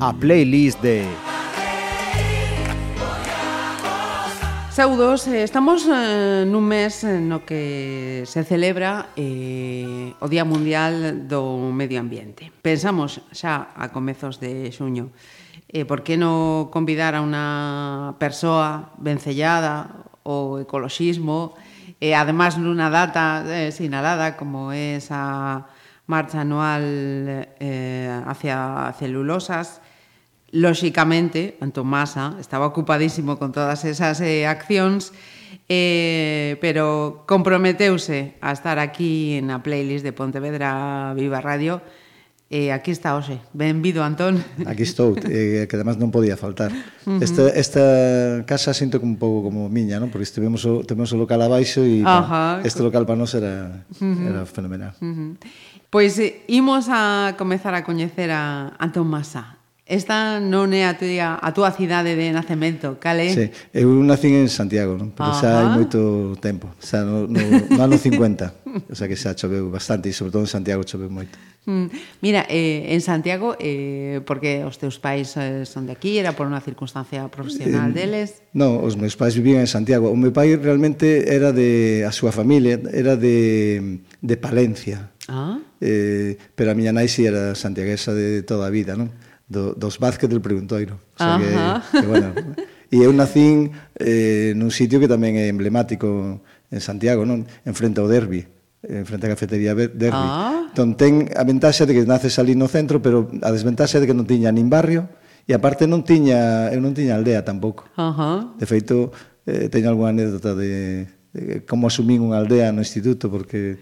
A playlist de Saudos, eh, estamos eh, nun mes eh, no que se celebra eh, o Día Mundial do Medio Ambiente. Pensamos xa a comezos de xuño eh, por que non convidar a unha persoa vencellada o ecoloxismo, e eh, además nunha data eh, sinalada como é esa marcha anual eh, hacia celulosas, lóxicamente, Antomasa estaba ocupadísimo con todas esas eh, accións, eh, pero comprometeuse a estar aquí na playlist de Pontevedra Viva Radio, E aquí está hoxe. Benvido, Antón. Aquí estou, eh, que además non podía faltar. Uh -huh. Esta, esta casa sinto como un pouco como miña, non? Porque estivemos o, temos o local abaixo e uh -huh. este local para nós era, uh -huh. era fenomenal. Uh -huh. Pois eh, imos a comezar a coñecer a Antón Masa. Esta non é a túa, a túa cidade de nacemento, cal é? Sí, eu nacín en Santiago, non? pero Ajá. xa hai moito tempo, xa no, no, no ano 50, o sea que xa choveu bastante, e sobre todo en Santiago choveu moito. Mm. Mira, eh, en Santiago, eh, porque os teus pais eh, son de aquí, era por unha circunstancia profesional eh, deles? Non, os meus pais vivían en Santiago. O meu pai realmente era de... a súa familia era de, de Palencia. Ah. Eh, pero a miña nai si era santiaguesa de toda a vida, non? Do, dos Vázquez del Preguntoiro. O sea que, que, bueno, e eu nacín eh, nun sitio que tamén é emblemático en Santiago, non? En frente ao derbi, enfrente á cafetería derbi. Ah Entón, ten a ventaxa de que naces ali no centro, pero a desventaxa de que non tiña nin barrio, e aparte non tiña, eu non tiña aldea tampouco. Uh -huh. De feito, eh, teño algunha anécdota de, de como asumín unha aldea no instituto, porque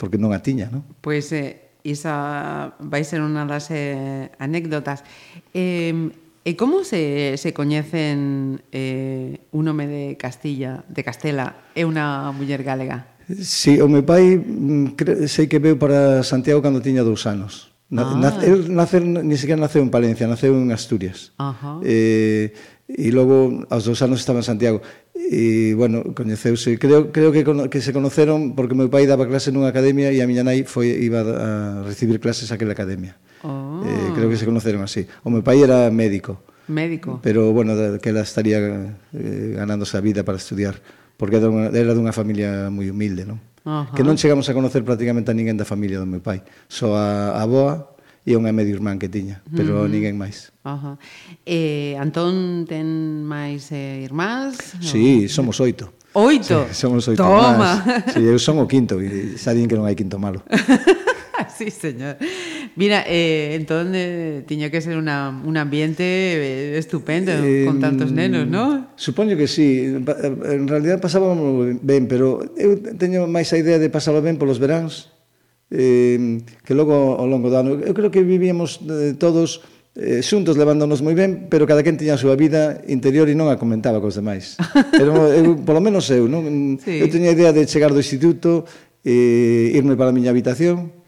porque non a tiña, non? Pois eh, isa vai ser unha das eh, anécdotas. Eh, e como se, se coñecen eh, un home de Castilla, de Castela, e unha muller galega? Si, sí, o meu pai mm, sei que veu para Santiago cando tiña dous anos. Na, ah. nace, el nace, ni sequera naceu en Palencia, naceu en Asturias. Ajá. Eh, e logo aos dous anos estaba en Santiago. E, bueno, coñeceuse. Creo, creo que, que se conoceron porque meu pai daba clase nunha academia e a miña nai foi, iba a recibir clases aquela academia. Oh. Eh, creo que se conoceron así. O meu pai era médico. Médico. Pero, bueno, que ela estaría eh, ganándose a vida para estudiar porque era dunha, era dunha familia moi humilde, non? Uh -huh. Que non chegamos a conocer prácticamente a ninguén da familia do meu pai, só a, a boa e unha medio irmán que tiña, pero uh -huh. ninguén máis. Uh -huh. Eh, Antón ten máis eh, irmáns? Sí, somos oito. Oito? Sí, somos oito Toma. Si, Sí, eu son o quinto, e xa din que non hai quinto malo. sí, señor. Mira, eh, entón eh, tiña que ser una, un ambiente eh, estupendo eh, con tantos nenos, non? Supoño que sí. Eh, en realidad pasábamos ben, pero eu teño máis a idea de pasalo ben polos veráns eh, que logo ao longo do ano. Eu creo que vivíamos eh, todos eh, xuntos levándonos moi ben, pero cada quen tiña a súa vida interior e non a comentaba cos demais. Pero eu, polo menos eu, non? Sí. Eu teña a idea de chegar do instituto, eh, irme para a miña habitación,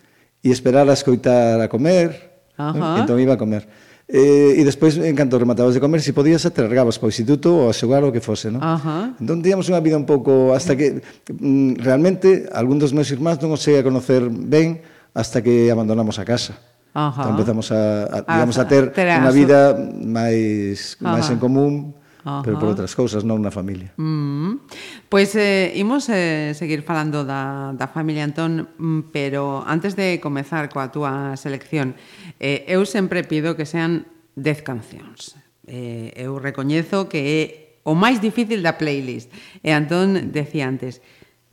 e esperar a escoitar a comer. Ajá. Entón iba a comer. Eh, e despois, en canto rematabas de comer, se si podías, aterregabas para o instituto ou a xogar o que fose, non? Ajá. Entón, tíamos unha vida un pouco... Hasta que, mm, realmente, algún dos meus irmáns non os sei a conocer ben hasta que abandonamos a casa. Ajá. Entón, empezamos a, a, digamos, a ter, ter unha vida máis, máis en común Ajá. pero por outras cousas, non na familia. Mm. Pois eh, imos eh, seguir falando da, da familia Antón, mm, pero antes de comezar coa túa selección, eh, eu sempre pido que sean 10 cancións. Eh, eu recoñezo que é o máis difícil da playlist. E Antón decía antes,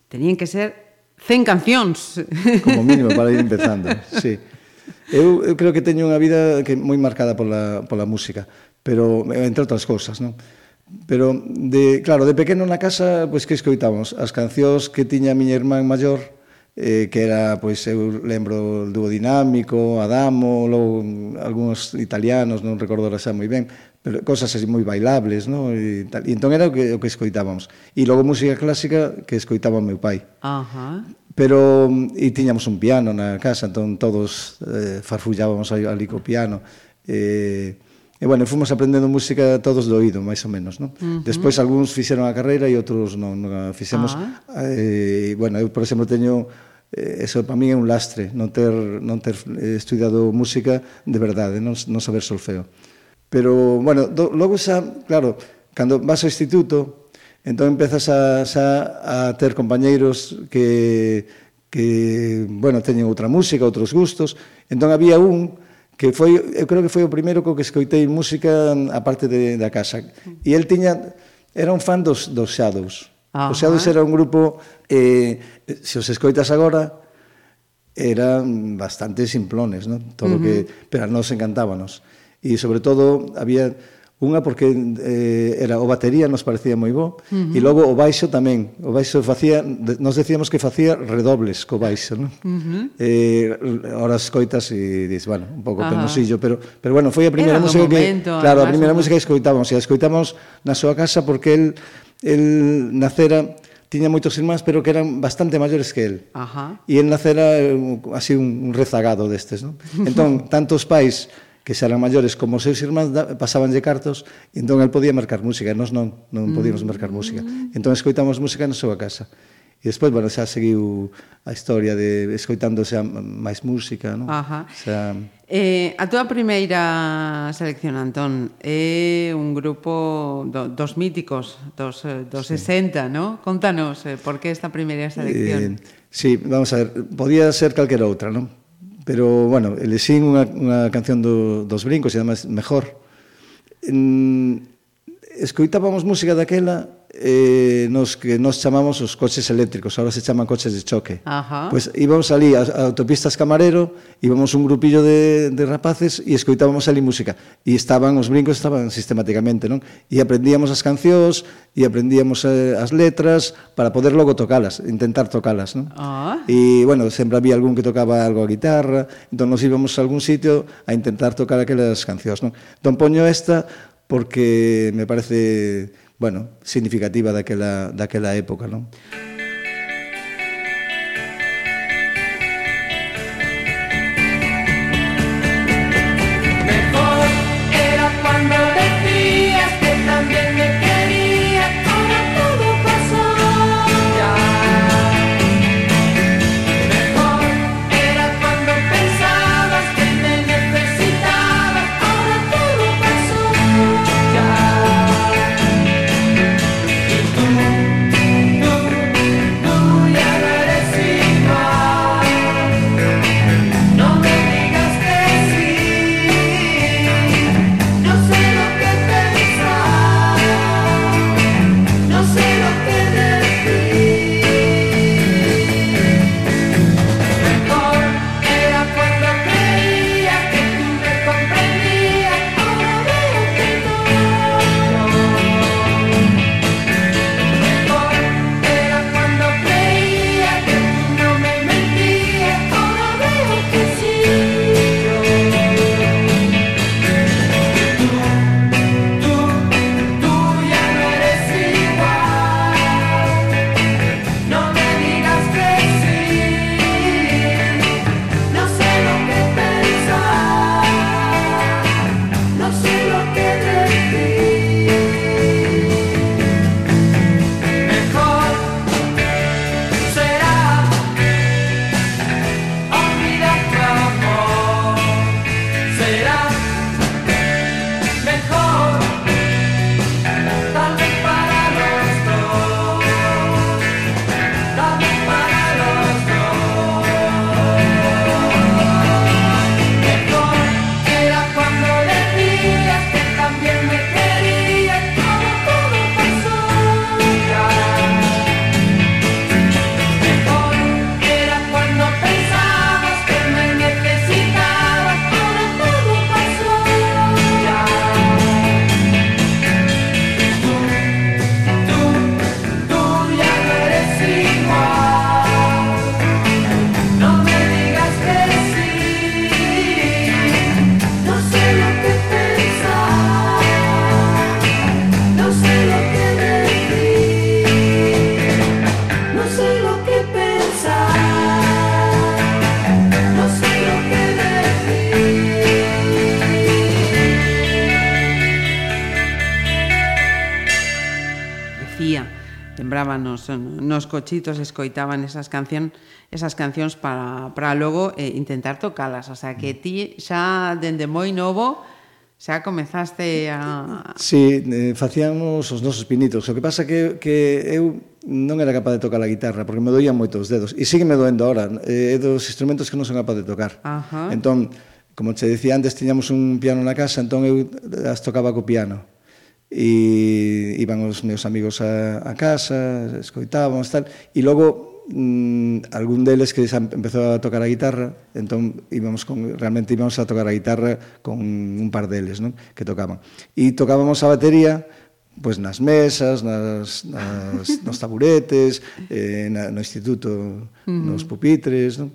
tenían que ser 100 cancións. Como mínimo, para ir empezando, sí. Eu, eu creo que teño unha vida que moi marcada pola, pola música, pero entre outras cousas, non? Pero, de, claro, de pequeno na casa, pois que escoitamos? As cancións que tiña a miña irmán maior, eh, que era, pois, eu lembro o dúo dinámico, Adamo, logo algúns italianos, non recordo xa moi ben, pero cosas así moi bailables, non? E, tal. e entón era o que, o que escoitábamos. E logo música clásica que escoitaba o meu pai. Ajá. Pero, e tiñamos un piano na casa, entón todos eh, farfullábamos ali co piano. Eh, E, bueno, fomos aprendendo música todos do oído, máis ou menos, non? Uh -huh. Despois, algúns fixeron a carreira e outros non, non a fixemos. Ah. Eh, bueno, eu, por exemplo, teño eh, eso para mí é un lastre non ter non ter eh, estudado música de verdade, non, non saber solfeo. Pero bueno, do, logo xa, claro, cando vas ao instituto, entón empezas a xa a ter compañeiros que que bueno, teñen outra música, outros gustos. Entón había un que foi, eu creo que foi o primeiro co que escoitei música a parte de, da casa. E el tiña, era un fan dos, dos Shadows. Ajá. Os Shadows era un grupo, eh, se os escoitas agora, eran bastante simplones, ¿no? todo uh -huh. que, pero nos encantábanos. E sobre todo había Unha porque eh, era o batería nos parecía moi bo uh -huh. e logo o baixo tamén. O baixo facía, nos decíamos que facía redobles co baixo, non? Uh -huh. Eh, ora escoitas e dis, bueno, un pouco penosillo, pero pero bueno, foi a primeira era música momento, que claro, a primeira música que escoitábamos, e a escoitábamos na súa casa porque el el nacera tiña moitos irmáns, pero que eran bastante maiores que el. Ajá. E el nacera así un, un rezagado destes, non? Entón, tantos pais que xa eran maiores como os seus irmáns pasabanlle cartos e entón el podía marcar música e nós non, non mm. podíamos marcar música entón escoitamos música na súa casa E despois, bueno, xa seguiu a historia de escoitándose xa máis música, non? Ajá. Xa... Eh, a túa primeira selección, Antón, é un grupo do, dos míticos, dos, eh, dos sí. 60, non? Contanos, eh, por que esta primeira selección? Eh, sí, vamos a ver, podía ser calquera outra, non? Pero, bueno, elexín unha, unha canción do, dos brincos, e además, mejor. En, escoitábamos música daquela eh, nos que nos chamamos os coches eléctricos, ahora se chaman coches de choque. Ajá. Pois pues íbamos ali a, a autopistas Camarero, íbamos un grupillo de, de rapaces e escoitábamos ali música. E estaban, os brincos estaban sistemáticamente, non? E aprendíamos as cancións, e aprendíamos eh, as letras para poder logo tocalas, intentar tocalas, non? Ah. E, bueno, sempre había algún que tocaba algo a guitarra, entón nos íbamos a algún sitio a intentar tocar aquelas cancións, non? Entón poño esta porque me parece bueno, significativa daquela, daquela época, non? cochitos escoitaban esas canción esas cancións para, para logo eh, intentar tocalas. O sea, que mm. ti xa dende moi novo xa comezaste a... Sí, eh, facíamos os nosos pinitos. O que pasa que, que eu non era capaz de tocar a guitarra porque me doían moito os dedos. E sigue me doendo ahora. Eh, é eh, dos instrumentos que non son capaz de tocar. Ajá. Entón, como che dicía antes, tiñamos un piano na casa, entón eu as tocaba co piano e iban os meus amigos a, a casa, escoitábamos tal, e logo mm, algún deles que xa empezou a tocar a guitarra, entón íbamos con, realmente íbamos a tocar a guitarra con un par deles non? que tocaban. E tocábamos a batería, pois nas mesas, nas, nas, nos taburetes, eh, na, no instituto, uh -huh. nos pupitres, non?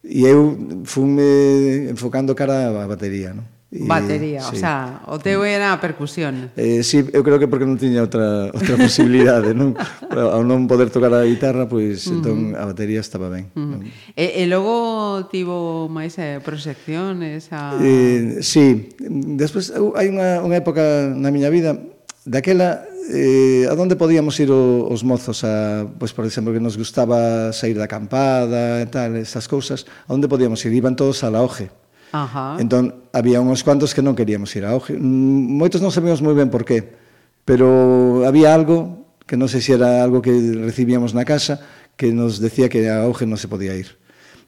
e eu fume enfocando cara á batería. Non? Batería, sí. o sea, o teu era a percusión. Eh, sí, eu creo que porque non tiña outra outra posibilidade, non? Ao non poder tocar a guitarra, pois uh -huh. entón a batería estaba ben. Uh -huh. non? E, e logo tivo máis eh, proxecciones a Eh, sí, despois hai unha unha época na miña vida daquela eh, a donde podíamos ir o, os mozos a, pois, por exemplo, que nos gustaba sair da acampada e tal, esas cousas, a onde podíamos ir? Iban todos a la OGE, Ajá. Entón, había uns cuantos que non queríamos ir ao gimnasio. Mm, moitos non sabíamos moi ben por qué, pero había algo, que non sei se era algo que recibíamos na casa, que nos decía que a auge non se podía ir.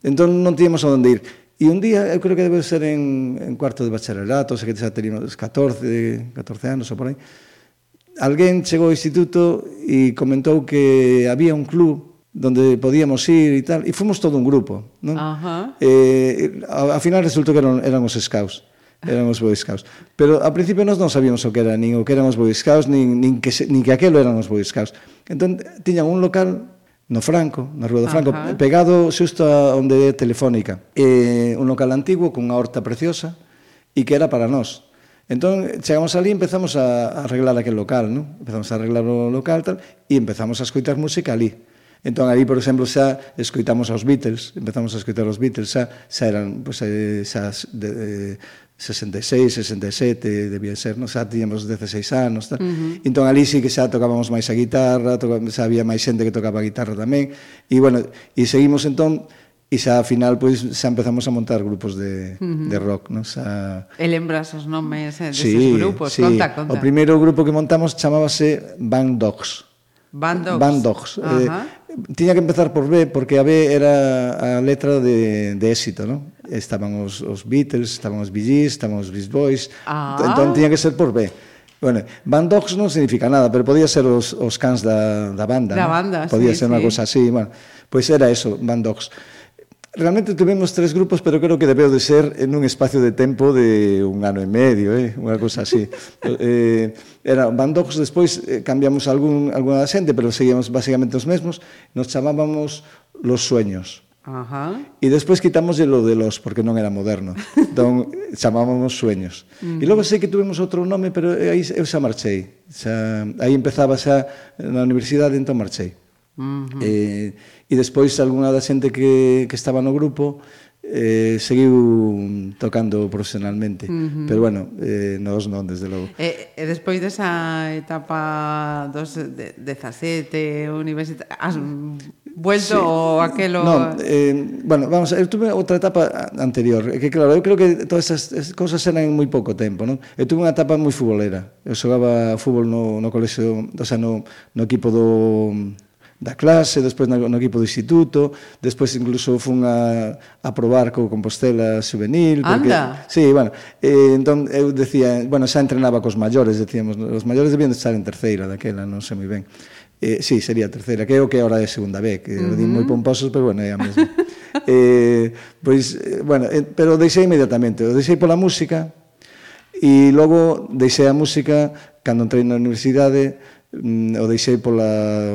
Entón, non tínhamos a onde ir. E un día, eu creo que debe ser en, en cuarto de bacharelato, o que xa teníamos 14, 14 anos ou por aí, alguén chegou ao instituto e comentou que había un club donde podíamos ir e tal, e fomos todo un grupo, non? Ajá. Eh, a, a final resultou que eran, eran os scouts, eran os boy scouts. Pero ao principio nós non sabíamos o que era, nin o que eran os boy scouts, nin, nin, que, nin que aquelo eran os boy scouts. Entón, tiñan un local no Franco, na Rúa do Franco, Ajá. pegado xusto a onde é Telefónica. Eh, un local antigo, cunha horta preciosa, e que era para nós. Entón, chegamos ali e empezamos a, a arreglar aquel local, non? Empezamos a arreglar o local, tal, e empezamos a escoitar música ali. Entón, ali, por exemplo, xa escoitamos aos Beatles, empezamos a escoitar os Beatles, xa, xa eran, pois, pues, xa, de, de 66, 67, debía ser, non? xa tiñamos 16 anos, tal. Uh -huh. entón ali sí que xa tocábamos máis a guitarra, toca, xa había máis xente que tocaba a guitarra tamén, e bueno, e seguimos entón, e xa ao final pois xa empezamos a montar grupos de, uh -huh. de rock, non? Xa... E lembras os nomes eh, deses sí, grupos, sí. conta, conta. O primeiro grupo que montamos chamábase Band Dogs. Band Dogs. Band Dogs. Uh -huh. eh, Tiña que empezar por B, porque a B era a letra de, de éxito, non? Estaban os, os Beatles, estaban os Bee Gees, estaban os Beast Boys, ah. entón tiña que ser por B. Bueno, Van Dogs non significa nada, pero podía ser os, os cans da, da banda. Da ¿no? banda, Podía sí, ser sí. unha cosa así, bueno. Pois pues era eso, Van Dogs. Realmente tuvemos tres grupos, pero creo que debeu de ser en un espacio de tempo de un ano e medio, eh? unha cosa así. eh, era, bandojos, despois eh, cambiamos algún, alguna da xente, pero seguíamos basicamente os mesmos. Nos chamábamos Los Sueños. Ajá. E despois quitamos de lo de los, porque non era moderno. Entón, chamábamos Sueños. Uh -huh. E logo sei que tuvemos outro nome, pero aí eu xa marchei. Xa, aí empezaba xa na universidade, entón marchei. Uh -huh. eh, E despois algunha da xente que, que estaba no grupo eh, seguiu tocando profesionalmente. Uh -huh. Pero bueno, eh, nos non, desde logo. E, eh, e despois desa etapa dos, de, 17, universidade, has vuelto sí. o aquelo... No, eh, bueno, vamos, eu tuve outra etapa anterior, que claro, eu creo que todas esas cousas eran en moi pouco tempo, non? Eu tuve unha etapa moi futbolera. Eu xogaba fútbol no, no colexo, o sea, no, no equipo do da clase, despois no, no equipo do instituto, despois incluso fun a, a probar co Compostela Juvenil. Porque, Anda! Sí, bueno, eh, entón eu decía, bueno, xa entrenaba cos maiores, decíamos, os maiores debían de estar en terceira daquela, non sei moi ben. Eh, sí, sería a terceira, que é o que agora é segunda B, que uh -huh. din moi pomposos, pero bueno, é a mesma. Pois, eh, pois, bueno, eh, pero deixei inmediatamente, o deixei pola música, e logo deixei a música cando entrei na universidade, mm, o deixei pola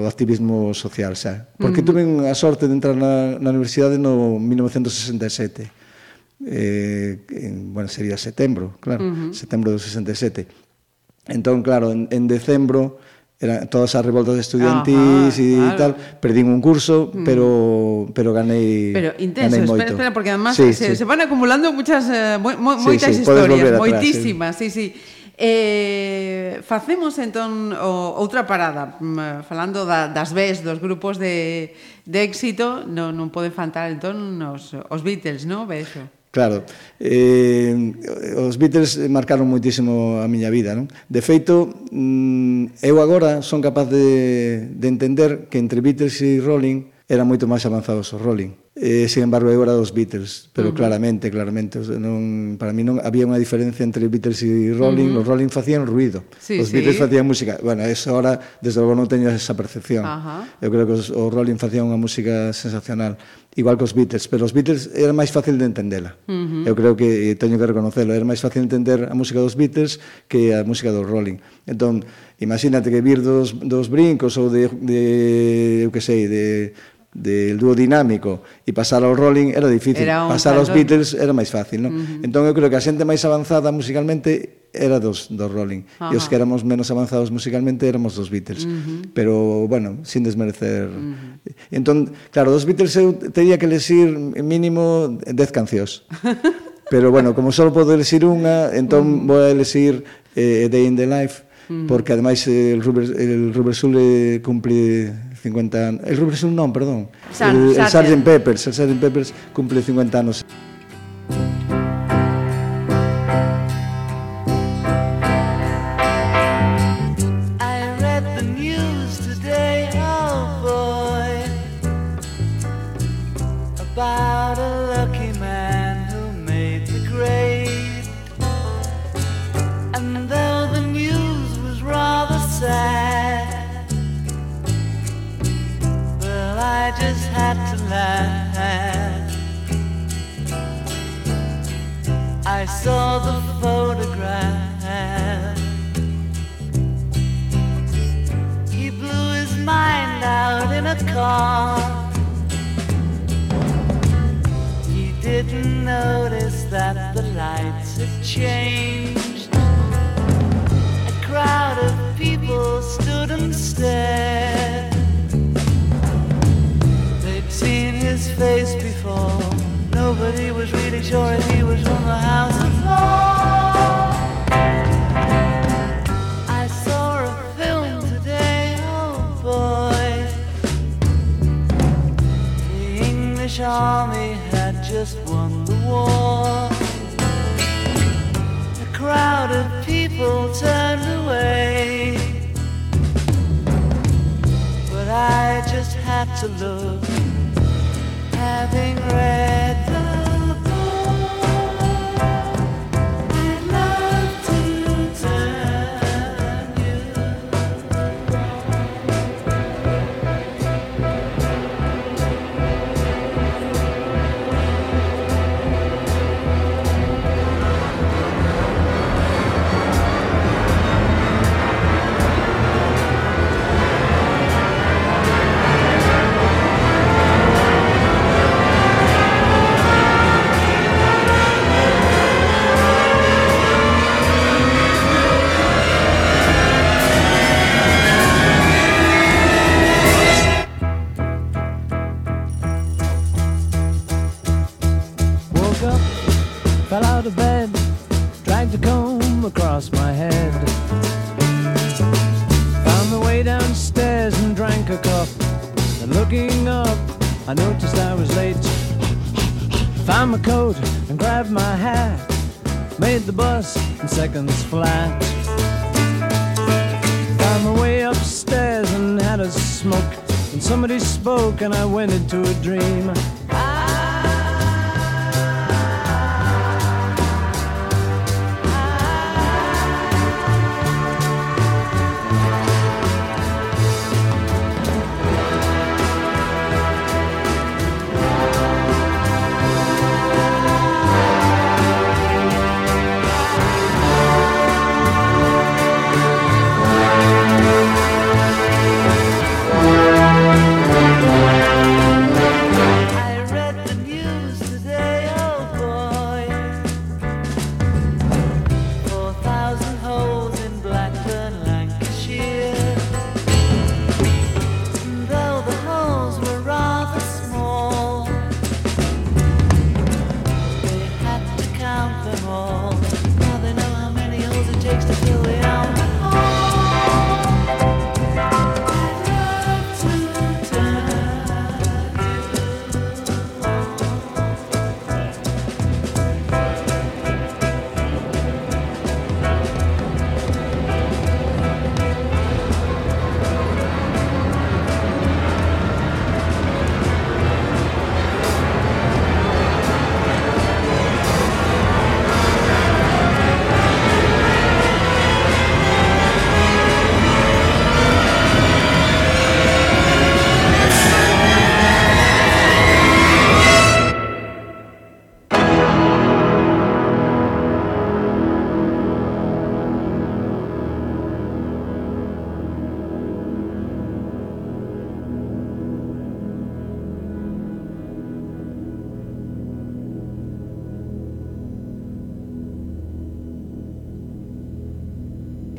o activismo social xa. Porque mm. tuve a sorte de entrar na, na universidade no 1967. Eh, en, bueno, sería setembro, claro, uh -huh. setembro do 67. Entón, claro, en, en decembro eran todas as revoltas estudiantis e claro. tal, perdín un curso, mm. pero pero ganei Pero intenso, ganei moito. espera, espera, porque además sí, se, sí. se van acumulando muchas eh, mo, mo, sí, moitas sí, historias, moitísimas, atrás, sí, sí. sí. Eh, facemos entón o, outra parada mm, falando da, das ves dos grupos de, de éxito non, non poden faltar entón os, os Beatles, non, Vexo. Claro, eh, os Beatles marcaron moitísimo a miña vida, non? De feito, mm, eu agora son capaz de, de entender que entre Beatles e Rolling eran moito máis avanzados os Rolling. Eh, sin embargo, eu era dos Beatles, pero uh -huh. claramente, claramente, non, para mí non había unha diferencia entre Beatles e Rolling. Uh -huh. Os Rolling facían ruido, sí, os Beatles facían música. Bueno, eso ahora, desde logo, non teño esa percepción. Uh -huh. Eu creo que os, os Rolling facían unha música sensacional, igual que os Beatles, pero os Beatles era máis fácil de entendela. Uh -huh. Eu creo que, eh, teño que reconocelo, era máis fácil entender a música dos Beatles que a música dos Rolling. Entón, imagínate que vir dos, dos brincos ou de, de eu que sei, de del dúo dinámico e pasar ao Rolling era difícil. Era pasar aos Beatles era máis fácil, non? Uh -huh. Entón eu creo que a xente máis avanzada musicalmente era dos, dos Rolling. Ajá. E os que éramos menos avanzados musicalmente éramos dos Beatles. Uh -huh. Pero, bueno, sin desmerecer... Uh -huh. Entón, claro, dos Beatles eu teria que lesir mínimo 10 cancións. Pero, bueno, como só podo lesir unha, entón uh -huh. vou a lesir eh, Day in the Life, uh -huh. porque ademais el Rubber, el Rubber Soul cumpli 50 anos. El Rubensum non, perdón. San, el, el Sgt. Peppers, el Sgt. Peppers cumple 50 anos.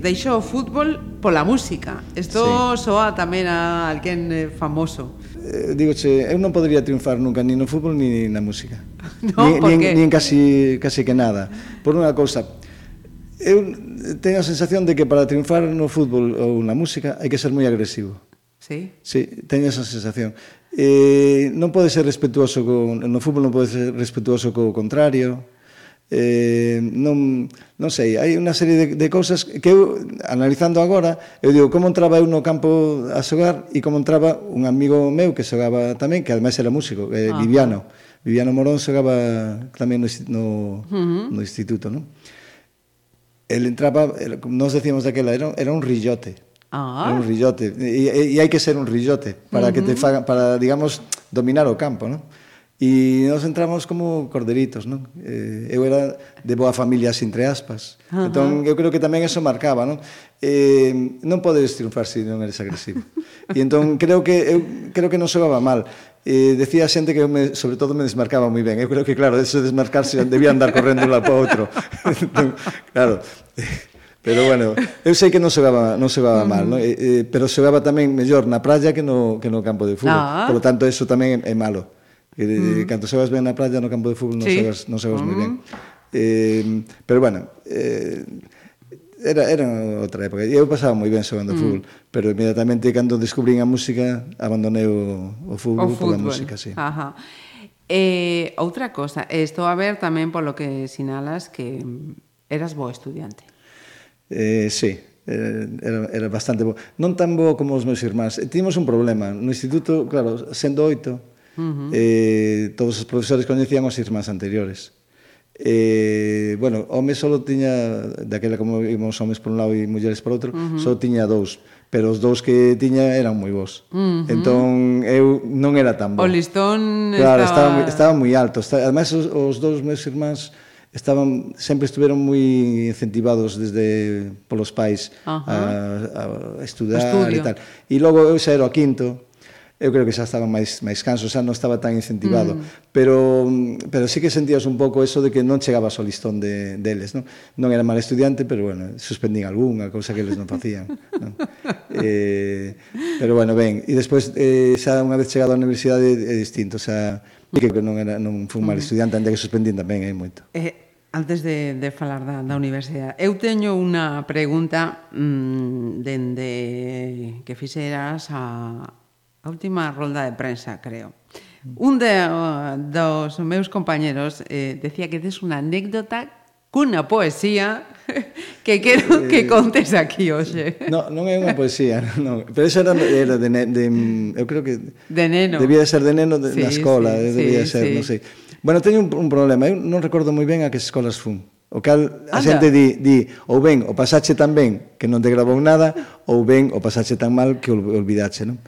deixou o fútbol pola música. Isto sí. soa tamén a alguén eh, famoso. Eh, digo che, eu non podría triunfar nunca ni no fútbol ni na música. no, ni, ni, en, ni en casi, casi que nada. Por unha cousa, eu teño a sensación de que para triunfar no fútbol ou na música hai que ser moi agresivo. Sí? Sí, teño esa sensación. Eh, non pode ser respetuoso con, no fútbol non pode ser respetuoso co contrario, eh, non, non sei, hai unha serie de, de cousas que eu, analizando agora, eu digo, como entraba eu no campo a xogar e como entraba un amigo meu que xogaba tamén, que ademais era músico, eh, ah. Viviano. Viviano Morón xogaba tamén no, no, uh -huh. no instituto, non? Ele entraba, nós decíamos daquela, era, era un rillote. Ah. Era un rillote. E, e, e hai que ser un rillote para uh -huh. que te faga, para, digamos, dominar o campo, non? E nos entramos como corderitos, non? Eh, eu era de boa familia sin entre aspas. Uh -huh. Entón, eu creo que tamén eso marcaba, non? Eh, non podes triunfar se si non eres agresivo. e entón, creo que eu creo que non soaba mal. Eh, decía xente que eu me, sobre todo me desmarcaba moi ben. Eu creo que, claro, eso de desmarcarse debía andar correndo un lado para outro. entón, claro. Pero bueno, eu sei que non xogaba, non soaba mal, non? Eh, eh, pero xogaba tamén mellor na praia que no, que no campo de fútbol. Ah. No. Por lo tanto, eso tamén é, é malo. Que de, mm. cando se ben na praia no campo de fútbol, non sí. sabes, non sabes mm. moi ben. Eh, pero bueno, eh, era, era outra época. Eu pasaba moi ben xogando mm. fútbol, pero inmediatamente cando descubrín a música, abandonei o, o fútbol, o fútbol. pola música, sí. Ajá. Eh, outra cosa, estou a ver tamén polo que sinalas que eras bo estudiante. Eh, sí, era, era bastante bo. Non tan bo como os meus irmáns. Tínhamos un problema. No instituto, claro, sendo oito, Uh -huh. eh, todos os profesores coñecían os irmáns anteriores. Eh, bueno, homes só tiña daquela como íbamos homes por un lado e mulleres por outro, uh -huh. só tiña dous, pero os dous que tiña eran moi bons. Uh -huh. Entón eu non era tan bo. O listón claro, estaba estaba moi alto. Está, os, os dous meus irmáns estaban sempre estiveron moi incentivados desde polos pais uh -huh. a, a estudar e tal. E logo eu xa era o quinto, eu creo que xa estaba máis máis canso, xa non estaba tan incentivado, mm. pero pero sí que sentías un pouco eso de que non chegabas ao listón de deles, non? Non era mal estudiante, pero bueno, suspendín algunha cousa que eles non facían, non? Eh, pero bueno, ben, e despois eh, xa unha vez chegado á universidade é distinto, xa que non era non fui un mal estudiante, ainda que suspendín tamén hai eh, moito. Eh, Antes de, de falar da, da universidade, eu teño unha pregunta mmm, dende que fixeras a, a última rolda de prensa, creo. Un de, eh, dos meus compañeros eh, decía que tes unha anécdota cunha poesía que quero eh, que contes aquí hoxe. No, non é unha poesía, non. Pero eso era, era de, de, eu creo que... De neno. Debía de ser de neno de, sí, na escola, sí, eh, debía sí, ser, sí. non sei. Bueno, teño un, un problema, eu non recordo moi ben a que escolas fun. O cal a Anda. xente di, di ou ben o pasache tan ben que non te grabou nada ou ben o pasache tan mal que olvidache, non?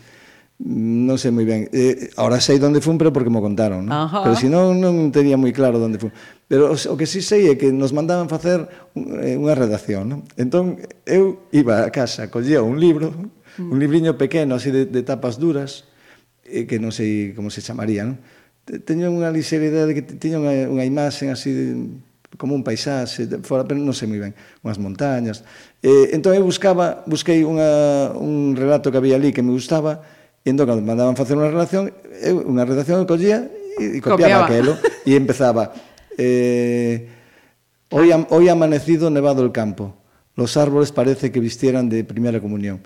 Mm, non sei moi ben. Eh, ahora sei onde fun, pero porque mo contaron, non? Ajá. Pero se non non tenía moi claro onde fun. Pero o, o que si sei é que nos mandaban facer eh, unha redacción, non? Entón, eu iba a casa, collía un libro, mm. un libriño pequeno, así de, de tapas duras, eh, que non sei como se chamaría, non? Teño unha lixeridade que teño unha, unha imaxe así de, como un paisaxe, fora, pero non sei moi ben, unhas montañas. Eh, entón eu buscaba, busquei unha, un relato que había ali que me gustaba, E entón, cando mandaban facer unha relación, eu, unha redacción eu collía e, e copiaba, copiaba. aquelo e empezaba eh, hoy, am, hoy amanecido nevado el campo los árboles parece que vistieran de primeira comunión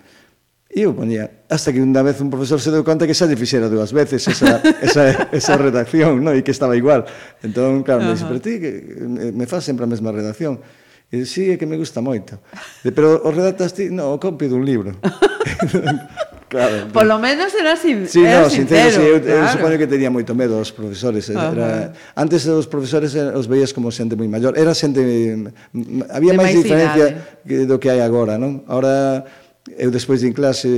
E eu ponía, hasta que unha vez un profesor se deu conta que xa lle fixera dúas veces esa, esa, esa redacción, no? e que estaba igual. Entón, claro, me dixe, pero ti que eh, me faz sempre a mesma redacción. E dixi, sí, é que me gusta moito. De, pero o redactas ti, no, o copio dun libro. claro, Polo menos era, sin, sí, era no, sincero. sincero sí, eu, eh, claro. eu supoño que tenía moito medo aos profesores. Era. Antes dos profesores eh, os veías como xente moi maior. Era xente... Mm, mm, había máis diferencia que, do que hai agora, non? Ahora, eu despois de en clase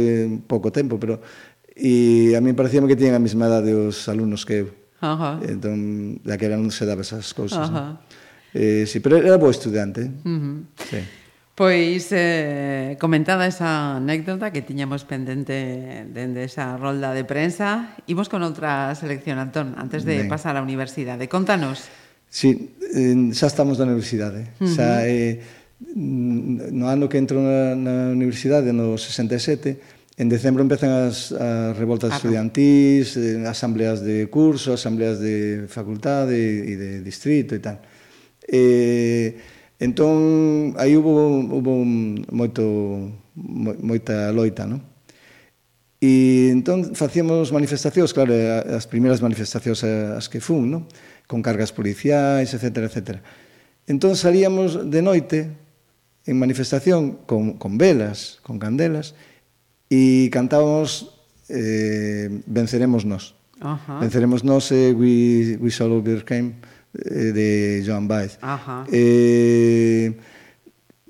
pouco tempo, pero... E a mí parecíame que tiñan a mesma idade os alumnos que eu. Ajá. Entón, daquela non se daba esas cousas, Ajá. non? Eh, sí, pero era bo estudiante. Eh. Uh -huh. Sí. Pois eh, comentada esa anécdota que tiñamos pendente dende esa rolda de prensa, imos con outra selección, Antón, antes de ben. pasar á universidade. Contanos. Sí, eh, xa estamos na universidade. Uh -huh. Xa, eh, no ano que entro na, na universidade, no 67, en decembro empezan as, as revoltas ah, Acá. estudiantís, eh, asambleas de curso, asambleas de facultade e de distrito e tal. Eh, Entón, aí hubo, hubo moito, moita loita, non? E entón facíamos manifestacións, claro, as primeiras manifestacións as que fun, non? Con cargas policiais, etc, etc. Entón salíamos de noite en manifestación con, con velas, con candelas, e cantábamos eh, Venceremos nós. Uh -huh. Venceremos nós e eh, we, we shall overcome Eh, de Joan Baez. Ajá. Eh,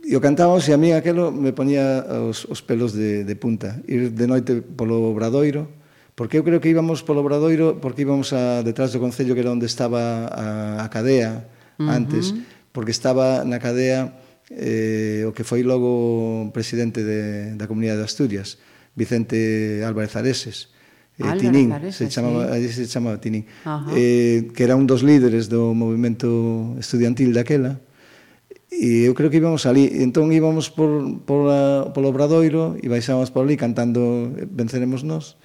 e o cantábamos e a mí aquelo me ponía os, os pelos de, de punta. Ir de noite polo Obradoiro, porque eu creo que íbamos polo Obradoiro porque íbamos a, detrás do Concello que era onde estaba a, a cadea antes, uh -huh. porque estaba na cadea eh, o que foi logo presidente de, da Comunidade de Asturias, Vicente Álvarez Areses eh, Tinín, se chamaba, sí. se chamaba Tinín, Ajá. eh, que era un dos líderes do movimento estudiantil daquela, e eu creo que íbamos ali, entón íbamos por, por a, polo Obradoiro e baixábamos por ali cantando Venceremos nós,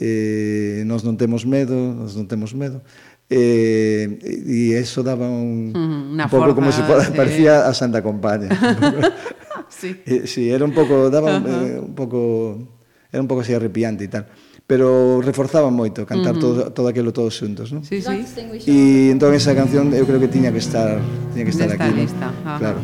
eh, nós non temos medo, nós non temos medo, eh, e eso daba un, mm, un pouco como se de... parecía a Santa Compaña. sí. Eh, sí, era un pouco, daba un, uh -huh. eh, un pouco, era un pouco así arrepiante e tal pero reforzaba moito cantar todo, todo aquilo todos xuntos, non? Sí, sí. E entón esa canción eu creo que tiña que estar tiña que estar De aquí, ¿no? Lista. Ajá. Claro.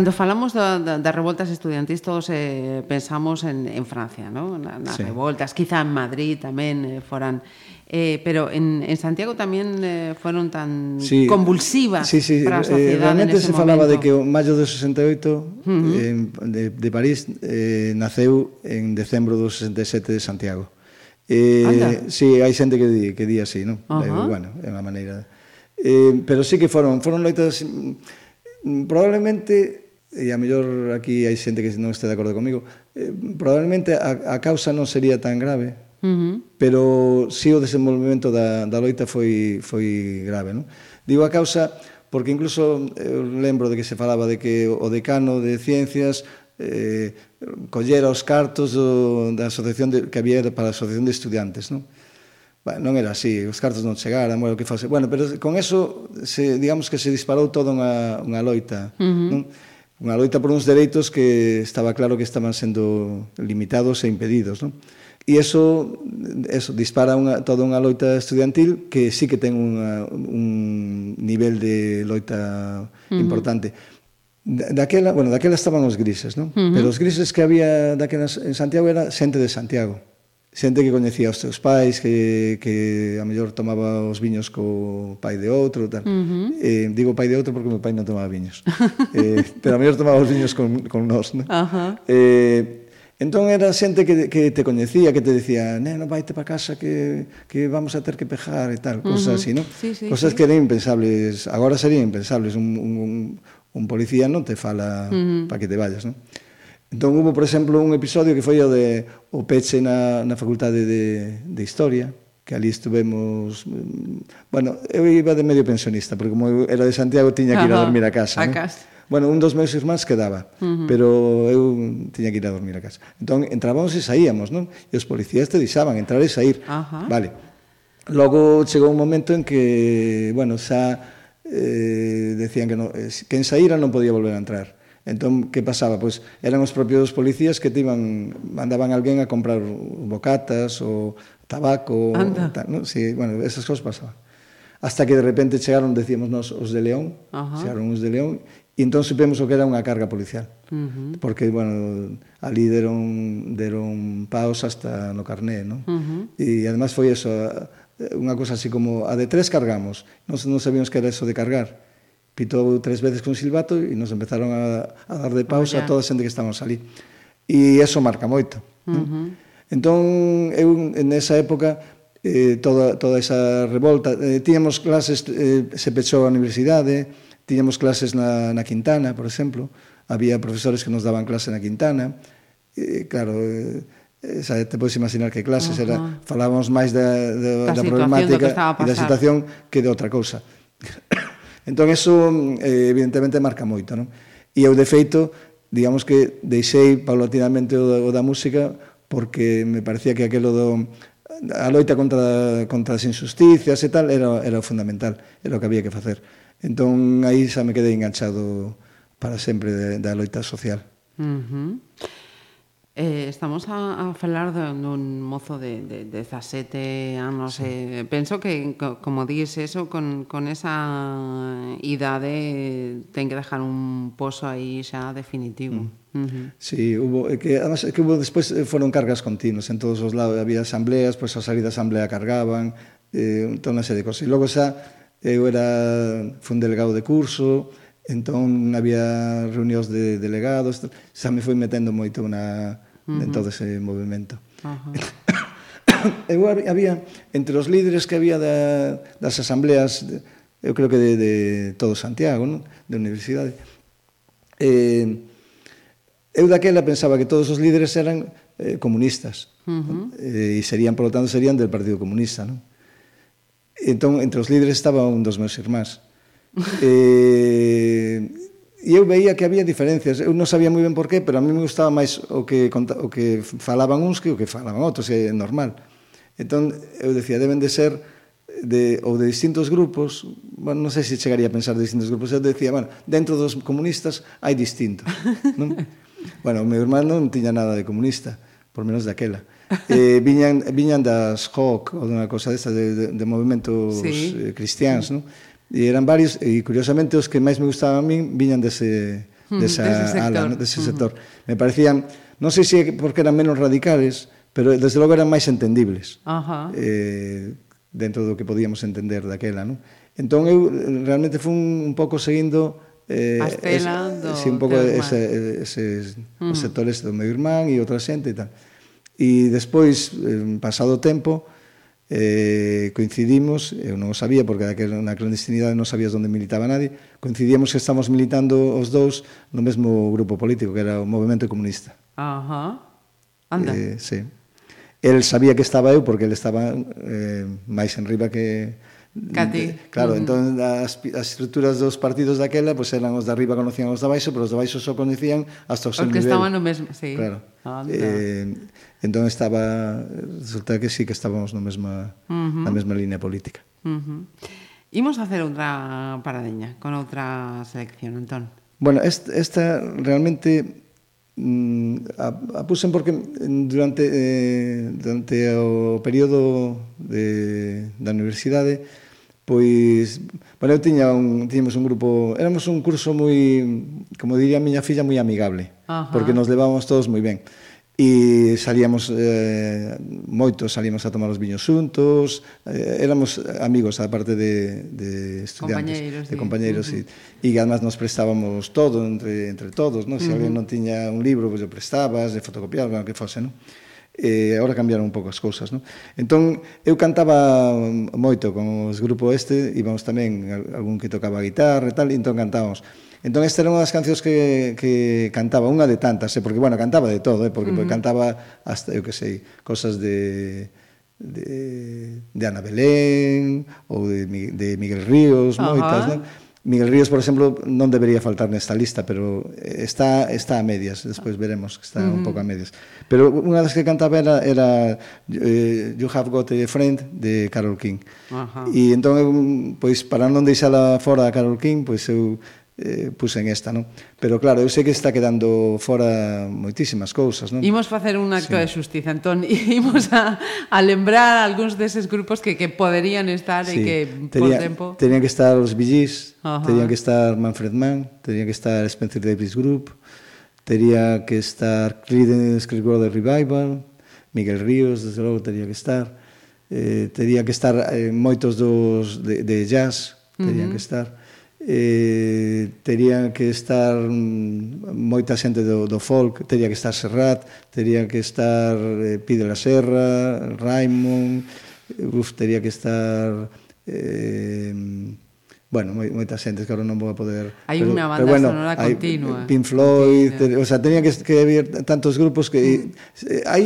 Cando falamos da, da, das revoltas estudiantis todos eh, pensamos en, en Francia, ¿no? Na, nas sí. revoltas, quizá en Madrid tamén eh, foran eh, pero en, en Santiago tamén eh, foron tan sí, convulsivas sí, sí, para a eh, sociedade eh, realmente se momento. falaba de que o maio de 68 uh -huh. eh, de, de París eh, naceu en decembro do 67 de Santiago eh, Anda. sí, hai xente que di, que di así non? Uh -huh. eh, bueno, é unha maneira eh, pero sí que foron foron loitas mm, probablemente e a mellor aquí hai xente que non este de acordo comigo, eh, probablemente a, a causa non sería tan grave, uh -huh. pero si sí, o desenvolvemento da, da loita foi, foi grave. Non? Digo a causa porque incluso eu lembro de que se falaba de que o decano de Ciencias eh, collera os cartos do, da asociación de, que había para a asociación de estudiantes, non? Bueno, non era así, os cartos non chegaran, bueno, que fose. Bueno, pero con eso se, digamos que se disparou toda unha, unha loita, uh -huh. non? unha loita por uns dereitos que estaba claro que estaban sendo limitados e impedidos, non? E eso, eso dispara unha, toda unha loita estudiantil que sí que ten unha, un nivel de loita importante. Uh -huh. Daquela, bueno, daquela estaban os grises, non? Uh -huh. Pero os grises que había daquela en Santiago era xente de Santiago xente que coñecía os teus pais, que, que a mellor tomaba os viños co pai de outro, tal. Uh -huh. eh, digo pai de outro porque meu pai non tomaba viños. eh, pero a mellor tomaba os viños con, con nós, né? Uh -huh. eh, entón era xente que, que te coñecía, que te decía, neno, vaite para casa que, que vamos a ter que pejar e tal, cosas uh -huh. así, non? Sí, sí, cosas sí. que eran impensables, agora serían impensables, un, un, un policía non te fala uh -huh. para que te vayas, non? Entón, hubo, por exemplo, un episodio que foi o de o peche na, na Facultade de, de Historia, que ali estuvemos... Mm, bueno, eu iba de medio pensionista, porque como era de Santiago, tiña que ir a dormir a casa. A casa. ¿no? Bueno, un dos meus irmáns quedaba, uh -huh. pero eu tiña que ir a dormir a casa. Entón, entrábamos e saíamos, non? E os policías te deixaban entrar e sair. Ajá. Vale. Logo chegou un momento en que, bueno, xa eh, decían que no, eh, quen saíra non podía volver a entrar Entón, que pasaba? Pois eran os propios policías que te iban, mandaban alguén a comprar bocatas ou tabaco. Anda. Tal, ¿no? Sí, bueno, esas cosas pasaban. Hasta que de repente chegaron, decíamos nós, os de León, Ajá. chegaron os de León, e entón supemos o que era unha carga policial. Uh -huh. Porque, bueno, ali deron, deron paos hasta no carné, non? Uh -huh. E además foi eso, eh, unha cosa así como, a de tres cargamos, non, non sabíamos que era eso de cargar pitou tres veces con silbato e nos empezaron a, a dar de pausa Oye. a toda a xente que estábamos ali. E eso marca moito. Uh -huh. Entón, eu nesa época eh, toda, toda esa revolta. Eh, tiñamos clases, eh, se pechou a universidade, tiñamos clases na, na Quintana, por exemplo, había profesores que nos daban clase na Quintana, eh, claro, eh, Esa, te podes imaginar que clases uh -huh. era, falábamos máis da, da, da, da problemática e da situación que de outra cousa. Entón, eso, eh, evidentemente, marca moito, non? E eu, de feito, digamos que deixei paulatinamente o, o da música porque me parecía que aquelo do, a loita contra, contra as injusticias e tal era, era o fundamental, era o que había que facer. Entón, aí xa me quedei enganchado para sempre da loita social. Uh -huh. Eh, estamos a, a falar dun mozo de, de, de 17 anos. Sí. Eh, penso que, co, como dís eso, con, con esa idade ten que dejar un pozo aí xa definitivo. Mm. Uh -huh. Sí, hubo que además que hubo despois eh, foron cargas continuas en todos os lados, había asambleas, pois pues, salir da asamblea cargaban, eh, toda unha serie de cosas. E logo xa eu era fun delegado de curso, Entón había reunións de delegados, xa me foi metendo moito na, uh -huh. en todo ese movimento. Uh -huh. eu había, entre os líderes que había da, das asambleas, eu creo que de, de todo Santiago, non? de universidade, eh, eu daquela pensaba que todos os líderes eran eh, comunistas uh -huh. eh, e serían, por lo tanto, serían del Partido Comunista. Non? Entón, entre os líderes estaba un dos meus irmáns, eh, e eu veía que había diferencias. Eu non sabía moi ben por qué, pero a mí me gustaba máis o que, o que falaban uns que o que falaban outros, é normal. Entón, eu decía, deben de ser de, ou de distintos grupos, bueno, non sei se chegaría a pensar de distintos grupos, eu decía, bueno, dentro dos comunistas hai distintos. non? bueno, o meu irmán non tiña nada de comunista, por menos daquela. Eh, viñan, viñan das JOC, ou dunha cosa desta de, de, de movimentos sí. eh, cristiáns, non? E eran varios, e curiosamente os que máis me gustaban a min viñan dese, hmm, desa dese sector. ala, dese hmm. sector. Uh -huh. Me parecían, non sei se porque eran menos radicales, pero desde logo eran máis entendibles. Ajá. Uh -huh. Eh, dentro do que podíamos entender daquela, non? Entón eu realmente fui un pouco seguindo eh, as do sí, un pouco ese, ese, mm. os hmm. sectores do meu irmán e outra xente e tal. E despois, eh, pasado o tempo, eh, coincidimos, eu non o sabía porque na clandestinidade non sabías onde militaba nadie, coincidíamos que estamos militando os dous no mesmo grupo político, que era o Movimento Comunista. Ajá. Anda. Eh, sí. El sabía que estaba eu porque ele estaba eh, máis en riba que Cati. Claro, uh entón as, as estruturas dos partidos daquela pois pues, eran os de arriba conocían os de baixo, pero os de baixo só conocían hasta o seu nivel. Os que estaban no mesmo, sí. Claro. Anda. Eh, Entón estaba, resulta que sí que estábamos no mesma, uh -huh. na mesma línea política. Uh -huh. Imos a hacer outra paradeña con outra selección, entón. Bueno, esta, esta realmente mm, a, a pusen porque durante, eh, durante o período de, da universidade pois, bueno, eu tiña un, tiñamos un grupo, éramos un curso moi, como diría a miña filla, moi amigable, Ajá. porque nos levábamos todos moi ben e salíamos eh, moitos, salíamos a tomar os viños xuntos, eh, éramos amigos, aparte de, de estudiantes, compañeiros, de sí. compañeiros, uh -huh. e, e además nos prestábamos todo entre, entre todos, ¿no? se uh -huh. alguén non tiña un libro, pois pues, prestabas, de fotocopiar, bueno, que fose, non? eh, agora cambiaron un pouco as cousas, non? Entón, eu cantaba moito con os grupo este, íbamos tamén algún que tocaba a guitarra e tal, e entón cantábamos. Entón esta era unha das cancións que, que cantaba, unha de tantas, eh? porque, bueno, cantaba de todo, eh? porque, uh -huh. porque cantaba hasta, eu que sei, cosas de de, de Ana Belén ou de, de Miguel Ríos, uh -huh. moitas, non? Miguel Ríos, por exemplo, non debería faltar nesta lista, pero está está a medias, despois veremos que está uh -huh. un pouco a medias. Pero unha das que cantaba era, era eh, You Have Got a Friend, de Carol King. Uh -huh. E entón, eu, pois, para non deixala fora a Carol King, pois eu eh, puxen esta, non? Pero claro, eu sei que está quedando fora moitísimas cousas, non? Imos facer un acto sí. de xustiza, entón, imos a, a lembrar algúns deses grupos que, que poderían estar sí. e que tenía, por tempo... Tenían que estar os Billys, uh -huh. tenían que estar Manfred Mann, tenían que estar Spencer Davis Group, tería que estar Creedence Clearwater Revival, Miguel Ríos, desde logo, tería que estar, eh, tería que estar eh, moitos dos de, de jazz, terían uh -huh. que estar eh, terían que estar mm, moita xente do, do folk, tería que estar Serrat, tería que estar eh, Pide la Serra, Raimond, eh, uf, tería que estar... Eh, bueno, moi, moita xente, que agora non vou a poder... Hai unha banda pero, bueno, sonora hai, eh, continua. Pink Floyd, ter, o sea, tenía que, que haber tantos grupos que... Mm. Hai...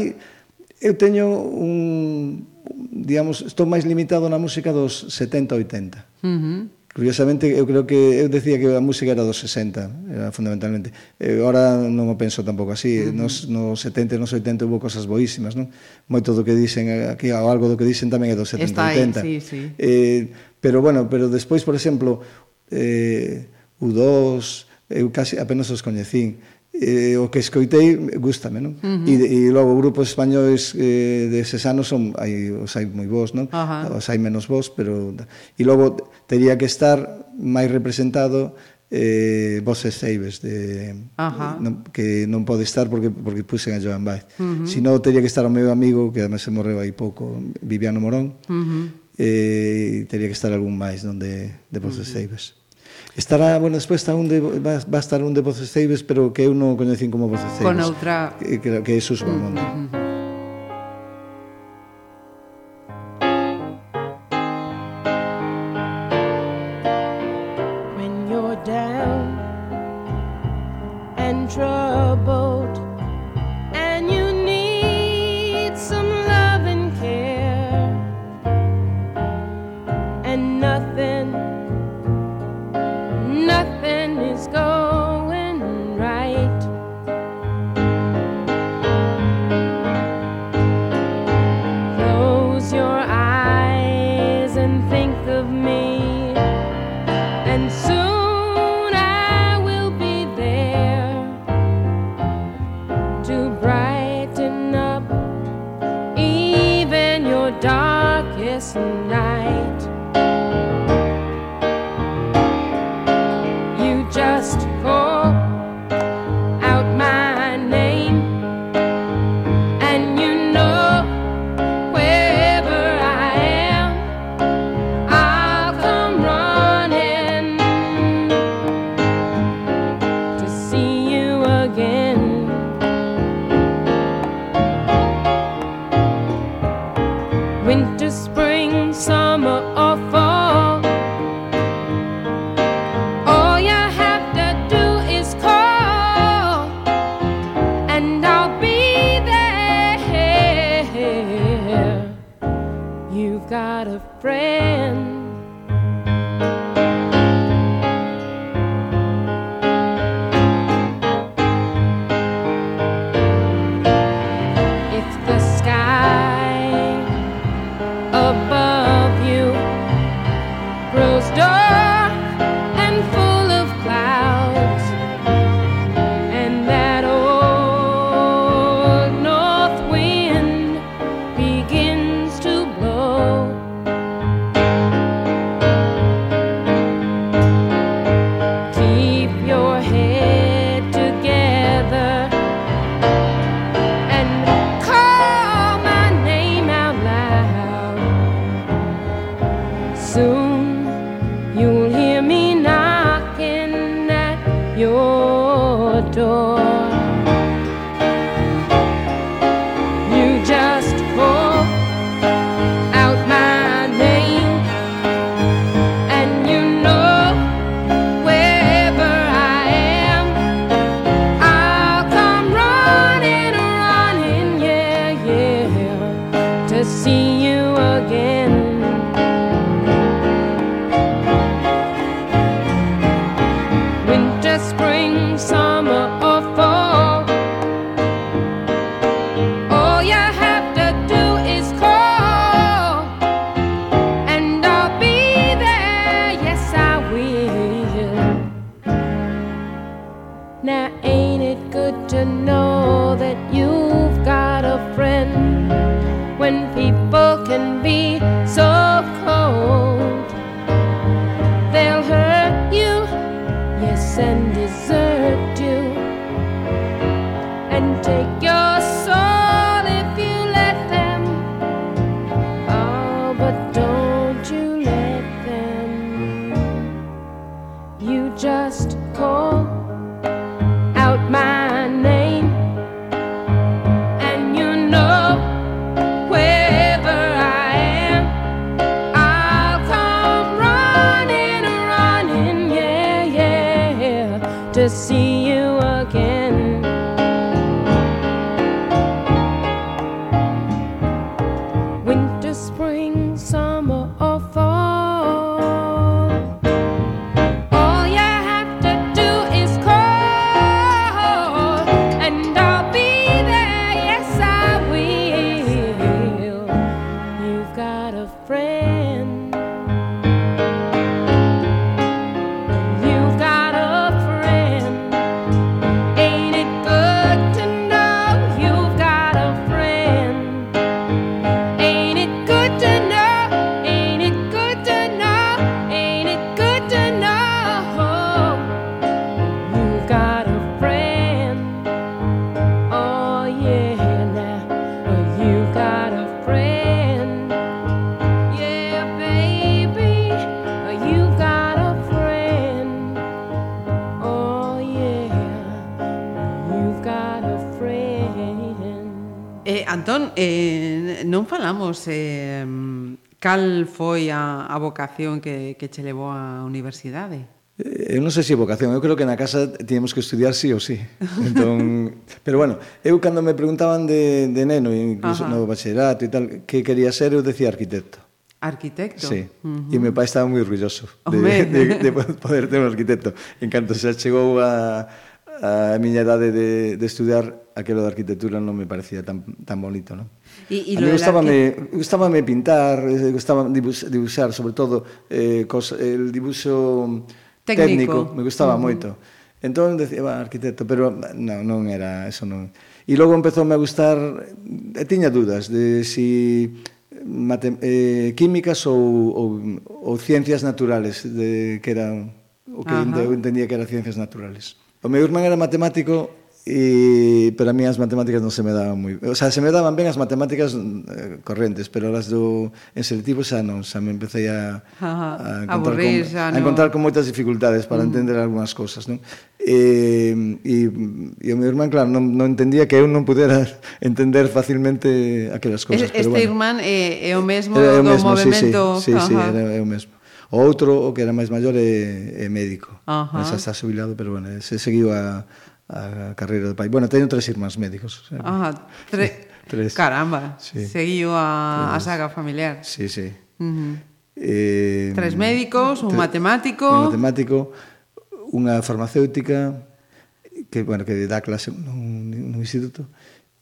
Eu teño un... Digamos, estou máis limitado na música dos 70-80. Uh -huh. Curiosamente, eu creo que eu decía que a música era dos 60, era fundamentalmente. Eu ahora non o penso tampouco así. Eh, uh -huh. Nos nos 70 e nos 80 houve cosas boísimas, non? Moito do que dicen aquí ou algo do que dicen tamén é dos 70 Está aí, 80. Sí, sí. Eh, pero bueno, pero despois, por exemplo, eh U2, eu casi apenas os coñecín eh, o que escoitei gustame, non? Uh -huh. e, e logo grupos españoles eh, deses anos son hai os hai moi bons, non? Uh -huh. Os hai menos bons, pero e logo teria que estar máis representado eh, voces saves de, Ajá. non, que non pode estar porque porque puxen a Joan Baez. Uh -huh. Si non, teria que estar o meu amigo, que además se morreu aí pouco, Viviano Morón, uh -huh. eh, teria que estar algún máis non de, de voces uh -huh. saves. Estará, bueno, despois está un de, va, va a estar un de Voces Ceibes, pero que eu non coñecín como Voces Ceibes. Con outra... Que, que, que é Susba Monte. Uh -huh. falamos eh, cal foi a, a vocación que, que che levou á universidade? Eh, eu non sei se vocación, eu creo que na casa tínhamos que estudiar sí ou sí. Entón, pero bueno, eu cando me preguntaban de, de neno, incluso Ajá. no bachillerato e tal, que quería ser, eu decía arquitecto. Arquitecto? Sí, uh -huh. e meu pai estaba moi orgulloso de, de, de poder ter un arquitecto. En canto se chegou a, a miña idade de, de estudiar, aquilo de arquitectura non me parecía tan, tan bonito, non? E, e a mí gustábame, que... gustábame pintar, eh, gustaba dibuixar, sobre todo eh, cos, el dibuixo técnico, técnico me gustaba uh -huh. moito. Entón, decía, va, arquitecto, pero eh, non, non era, eso non. E logo empezoume a gustar, e tiña dudas de si mate, eh, químicas ou, ou, ou ciencias naturales, de, que era o que Ajá. eu entendía que era ciencias naturales. O meu irmán era matemático E, pero a mí as matemáticas non se me daban moi. O sea, se me daban ben as matemáticas eh, correntes, pero as do en selectivo xa non, xa me empecé a, a, encontrar, Aburrir, con, no. a encontrar con moitas dificultades para mm. entender algunhas cosas, non? E, e, e o meu irmán, claro, non, non entendía que eu non pudera entender facilmente aquelas cosas. Este, pero bueno, irmán é, eh, é o mesmo era, é o mesmo, do sí, movimento... Sí, sí, Ajá. sí, era, é o mesmo. O outro, o que era máis maior, é, eh, é eh, médico. Ajá. Xa está xubilado, pero bueno, se seguiu a a carreira do pai. Bueno, teño tres irmáns médicos. Ah, tre... tres. Caramba, sí. seguiu a, a saga familiar. Sí, sí. Uh -huh. eh, tres médicos, un tre... matemático... Un matemático, unha farmacéutica que, bueno, que dá clase nun, nun instituto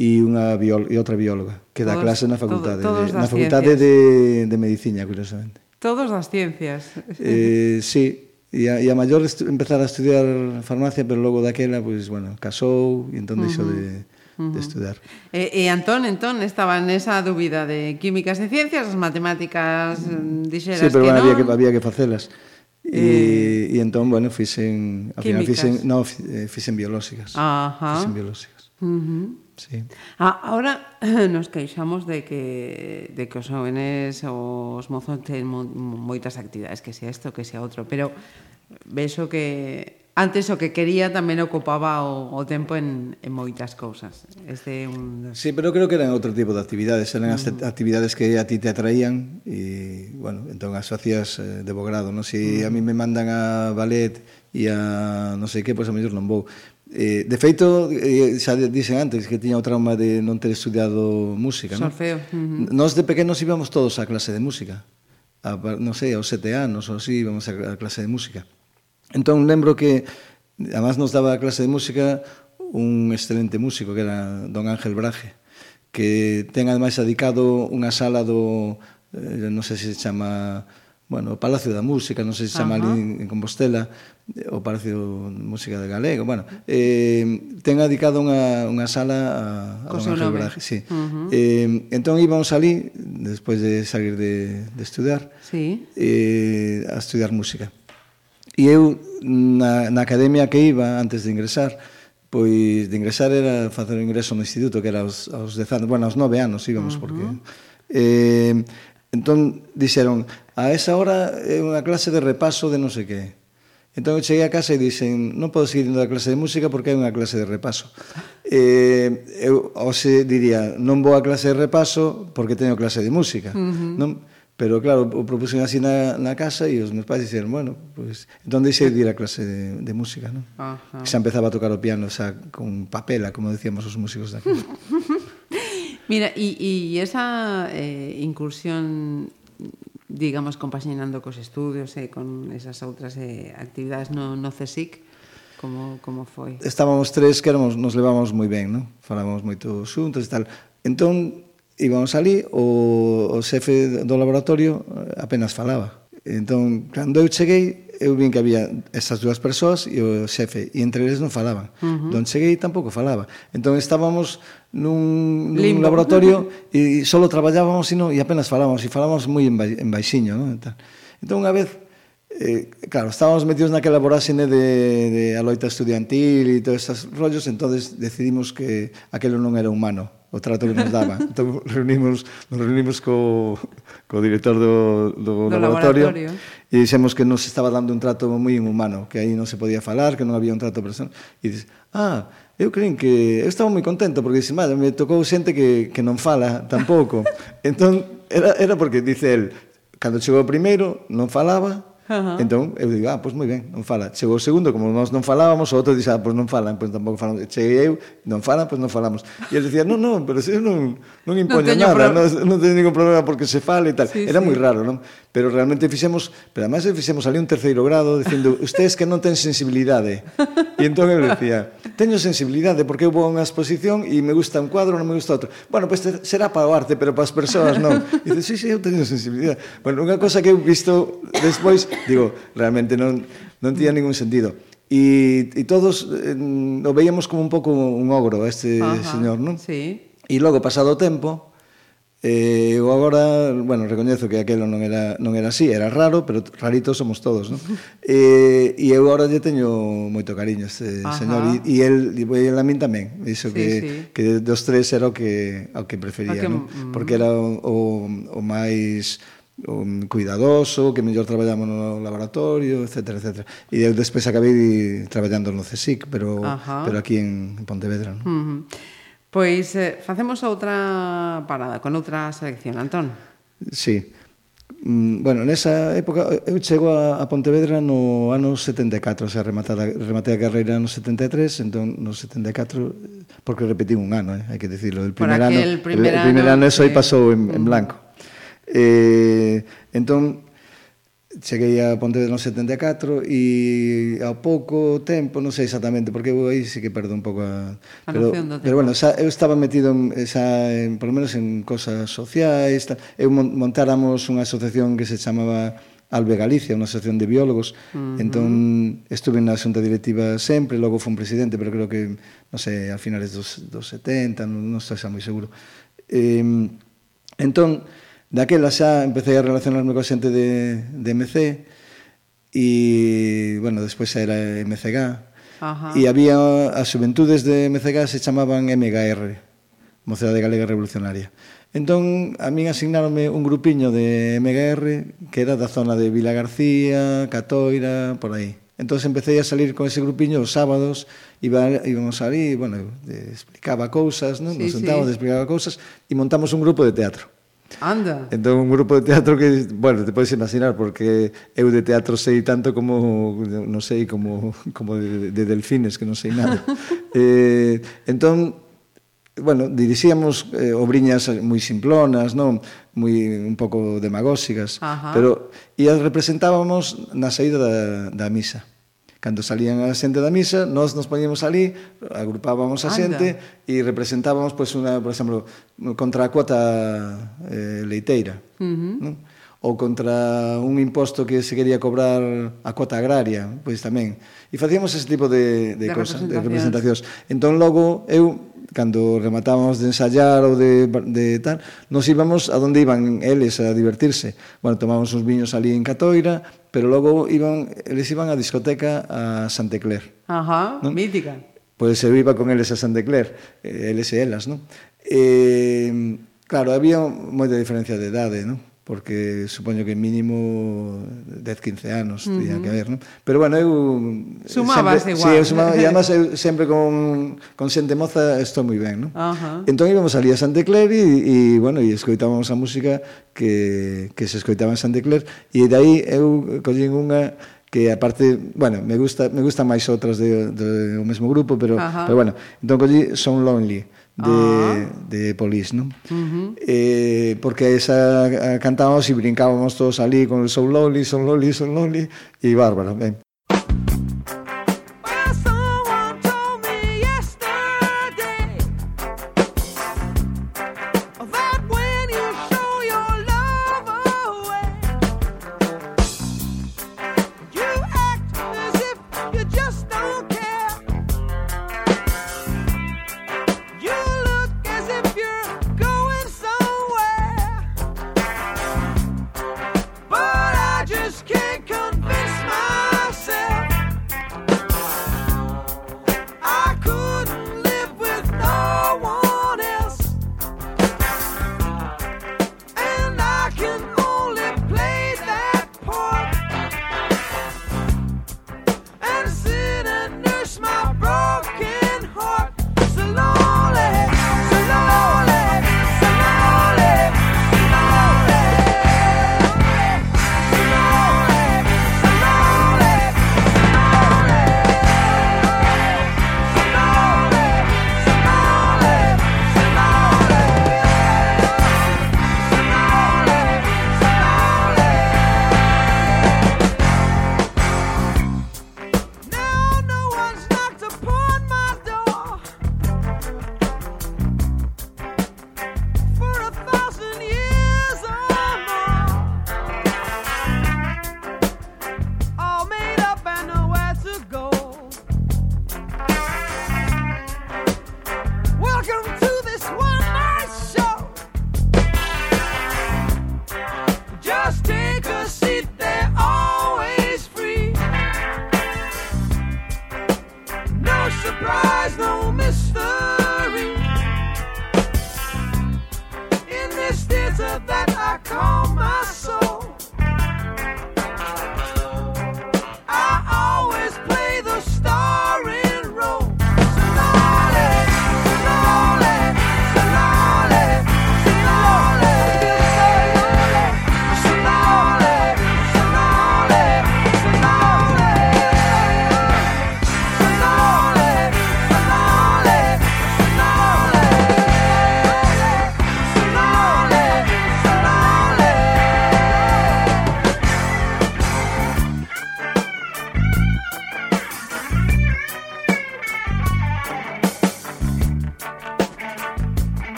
e unha bióloga, e outra bióloga que dá todos, clase na facultade todo, de, na facultade ciencias. de, de medicina, curiosamente. Todos das ciencias. Eh, sí, E a, e a maior empezar a estudiar farmacia, pero logo daquela, pois, pues, bueno, casou, e entón deixou uh -huh. de, de estudar. E, eh, e eh, Antón, entón, estaba nesa dúbida de químicas e ciencias, as matemáticas mm, dixeras sí, pero, que bueno, non. Había que, había que facelas. E, eh... e entón, bueno, fixen... Al final fixen, no, eh, fixen biolóxicas. Ajá. Fixen biolóxicas. Uh -huh. Sí. Ah, ahora nos queixamos de que, de que os jóvenes os mozos ten mo, moitas actividades, que sea isto, que sea outro, pero vexo que antes o que quería tamén ocupaba o, o tempo en, en moitas cousas. Este un... Sí, pero creo que eran outro tipo de actividades, eran as mm. actividades que a ti te atraían e, bueno, entón as facías eh, de bogrado, non? Si mm. a mí me mandan a ballet e a non sei que, pois a mellor non vou. Eh, de feito, eh, xa dixen antes que tiña o trauma de non ter estudiado música, non? Solfeo. Uh -huh. Nos de pequenos íbamos todos á clase de música. A, non sei, aos sete anos ou así íbamos á clase de música. Entón lembro que además nos daba a clase de música un excelente músico que era don Ángel Braje, que ten ademais adicado unha sala do eh, non sei se se chama bueno, o Palacio da Música, non sei se chama uh ali en Compostela, o Palacio de Música de Galego, bueno, eh, ten adicado unha, unha sala a, a don Ángel Braje, sí. Uh -huh. eh, entón íbamos ali, despois de salir de, de estudiar, sí. eh, a estudiar música. E eu, na, na academia que iba antes de ingresar, pois de ingresar era facer o ingreso no instituto, que era aos, aos 10 anos, bueno, aos 9 anos íbamos, uh -huh. porque... Eh, Entón, dixeron, a esa hora é unha clase de repaso de non sei que. Entón eu cheguei a casa e dixen, non podo seguir indo a clase de música porque hai unha clase de repaso. Eh, eu hoxe diría, non vou a clase de repaso porque teño clase de música. Uh -huh. non? Pero claro, o propuxen así na, na casa e os meus pais dixeron, bueno, pues, entón deixei de ir a clase de, de música, non? Uh -huh. Xa empezaba a tocar o piano xa con papela, como decíamos os músicos daquela. Mira, y, y esa eh, incursión digamos, compaxinando cos estudios e eh, con esas outras eh, actividades no, no CSIC, como, como foi? Estábamos tres que éramos, nos levamos moi ben, non? Falábamos moito xuntos e tal. Entón, íbamos ali, o, o xefe do laboratorio apenas falaba. Entón, cando eu cheguei, eu vin que había esas dúas persoas e o xefe, e entre eles non falaban. Uh -huh. Don cheguei tampouco falaba. Entón estábamos nun, nun Limbo. laboratorio e só traballábamos e, non, e apenas falábamos, e falábamos moi en, bai, en baixiño. Non? Entón, entón, unha vez, eh, claro, estábamos metidos naquela voráxine de, de a loita estudiantil e todos estes rollos, entonces decidimos que aquelo non era humano, o trato que nos daba. Entón reunimos, nos reunimos co, co director do, do, do laboratorio, laboratorio e dixemos que nos estaba dando un trato moi inhumano, que aí non se podía falar, que non había un trato personal. E dices, ah, eu creen que... Eu estaba moi contento, porque dixen, madre, me tocou xente que, que non fala tampouco. entón, era, era porque, dice el, cando chegou o primeiro, non falaba, Uh -huh. Entón, eu digo, ah, pois moi ben, non fala. Chegou o segundo, como nós non falábamos, o outro dixe, ah, pois non falan, pois tampouco falamos. Cheguei eu, non falan, pois non falamos. E ele dicía, non, non, pero se eu non, non impoño non nada, pro... non, non teño ningún problema porque se fale e tal. Sí, Era sí. moi raro, non? pero realmente fixemos, pero además fixemos ali un terceiro grado dicindo, ustedes que non ten sensibilidade. E entón eu decía, teño sensibilidade porque eu vou a unha exposición e me gusta un cuadro, non me gusta outro. Bueno, pois pues será para o arte, pero para as persoas non. E dice, sí, sí, eu teño sensibilidade. Bueno, unha cosa que eu visto despois, digo, realmente non, non tía ningún sentido. E, e todos eh, o veíamos como un pouco un ogro este Ajá, señor, non? Sí. E logo, pasado o tempo, Eh, eu agora, bueno, recoñezo que aquelo non era, non era así, era raro, pero raritos somos todos, non? Eh, e eu agora lle teño moito cariño este Ajá. señor, e, e el, e el a min tamén, dixo sí, que, sí. que dos tres era o que, o que prefería, o que, non? Mm. Porque era o, o, o máis o cuidadoso, que mellor traballamos no laboratorio, etc, etc. E eu despois acabei traballando no CSIC, pero, Ajá. pero aquí en, en Pontevedra. Non? Uh -huh. Pois eh, facemos outra parada con outra selección, Antón. Sí. Mm, bueno, nesa época eu chego a, a Pontevedra no ano 74, o sea, rematada, rematei a carreira no 73, entón no 74, porque repetí un ano, eh, hai que dicirlo, el primer ano, primer el, el primer ano, ano eso aí pasou en, en mm. blanco. Eh, entón, cheguei a Pontevedra no 74 e ao pouco tempo, non sei exactamente, porque eu aí sí que perdo un pouco a... a pero, pero bueno, xa, eu estaba metido en, xa, en, por lo menos en cosas sociais, tal. eu montáramos unha asociación que se chamaba Albe Galicia, unha asociación de biólogos. Uh -huh. Entón, estuve na xunta directiva sempre, logo fui un presidente, pero creo que, non sei, a finales dos, dos 70, non, non estou xa moi seguro. Eh, entón, Daquela xa empecé a relacionarme coa xente de, de MC e, bueno, despois era MCG. Ajá. E había as xuventudes de MCG se chamaban MGR, Mocedade Galega Revolucionaria. Entón, a min asignaronme un grupiño de MGR que era da zona de Vila García, Catoira, por aí. Entón, empecé a salir con ese grupiño os sábados, iba, íbamos ali, bueno, explicaba cousas, non? Sí, Nos sentábamos, sí. explicaba cousas, e montamos un grupo de teatro. Anda. Entón, un grupo de teatro que, bueno, te podes imaginar, porque eu de teatro sei tanto como, non sei, como, como de, de delfines, que non sei nada. eh, entón, bueno, dirixíamos eh, obriñas moi simplonas, non? Moi un pouco demagóxicas, Ajá. pero e as representábamos na saída da, da misa. Cando salían a xente da misa, nós nos poñíamos ali, agrupábamos a xente e representábamos, pois, una, por exemplo, contra a cuota eh, leiteira. Uh -huh. non? ou contra un imposto que se quería cobrar a cuota agraria, pois tamén. E facíamos ese tipo de, de, de cosas, de representacións. Entón, logo, eu, cando rematábamos de ensayar ou de, de tal, nos íbamos a donde iban eles a divertirse. Bueno, tomábamos uns viños ali en Catoira, pero logo iban, eles iban á discoteca a Santa Clair. Ajá, non? mítica. Pois eu iba con eles a Santa Clair, eles e elas, non? E, eh, claro, había moita diferencia de idade, non? porque supoño que mínimo 10, 15 anos uh -huh. tiña que haber, non? Pero bueno, eu sumabas sempre, igual. Sí, eu sumaba, e además eu sempre con con xente moza estou moi ben, non? Uh -huh. Entón íbamos ali a Santa Clare e, e bueno, e escoitábamos a música que que se escoitaba en Santa Clare e de aí eu collín unha que aparte, bueno, me gusta me gustan máis outras de, de, do mesmo grupo, pero, Ajá. Uh -huh. pero bueno, entón collí Son Lonely. Uh de, ah. de Polis, non? Uh -huh. eh, porque esa eh, cantábamos e brincábamos todos ali con el Soul Loli, son Loli, son Loli e Bárbara, ben. ¿eh?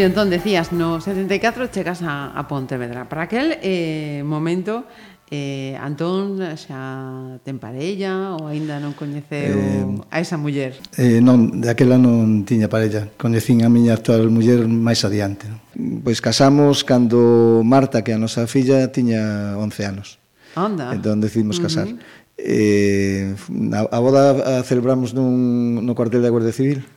Mira, entón, decías, no 74 chegas a, a Pontevedra. Para aquel eh, momento, eh, Antón xa ten parella ou aínda non coñeceu eh, a esa muller? Eh, non, daquela non tiña parella. Coñecín a miña actual muller máis adiante. Non? Pois casamos cando Marta, que a nosa filla, tiña 11 anos. Onda. Entón decidimos casar. Uh -huh. eh, a, a boda a celebramos nun, no cuartel da Guardia Civil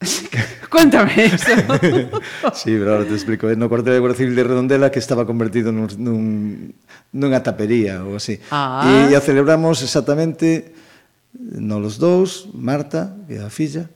Cuéntame eso. sí, pero ahora te explico. No cuartel da Guardia Civil de Redondela que estaba convertido nun, nun, nunha tapería ou así. Ah. E, e a celebramos exactamente non los dous, Marta, que é a filla,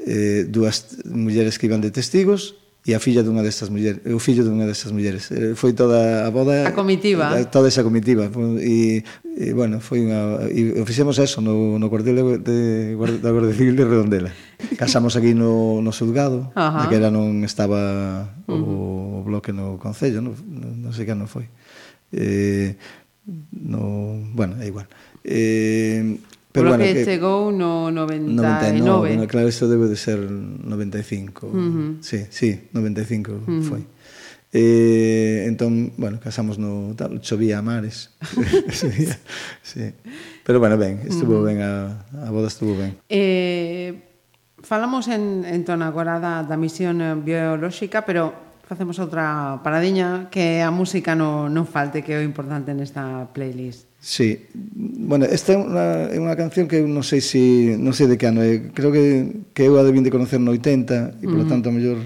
eh, dúas mulleres que iban de testigos, e a filla dunha destas mulleres, o fillo dunha destas mulleres. Eh, foi toda a boda... A comitiva. Eh, toda esa comitiva. E, e bueno, foi unha... E fixemos eso no, no cuartel de, da Guardia Civil de Redondela. Casamos aquí no, no Sulgado, Ajá. que era non estaba o, uh -huh. o bloque no Concello, non, non sei que non foi. Eh, no, bueno, é igual. Eh, Pero bueno, que, que chegou no 99. 99 no, claro, isto debe de ser 95. Uh -huh. Sí, sí, 95 uh -huh. foi. Eh, entón, bueno, casamos no tal, chovía a mares. sí, sí. Pero bueno, ben, estuvo uh -huh. ben a, a boda estuvo ben. Eh, falamos en, entón agora da, da misión biolóxica, pero facemos outra paradiña que a música non, non falte que é o importante nesta playlist. Sí. Bueno, esta é unha, é unha canción que eu non sei se si, non sei de que ano é. Creo que, que eu a debín de conocer no 80 e, polo mm. tanto, a mellor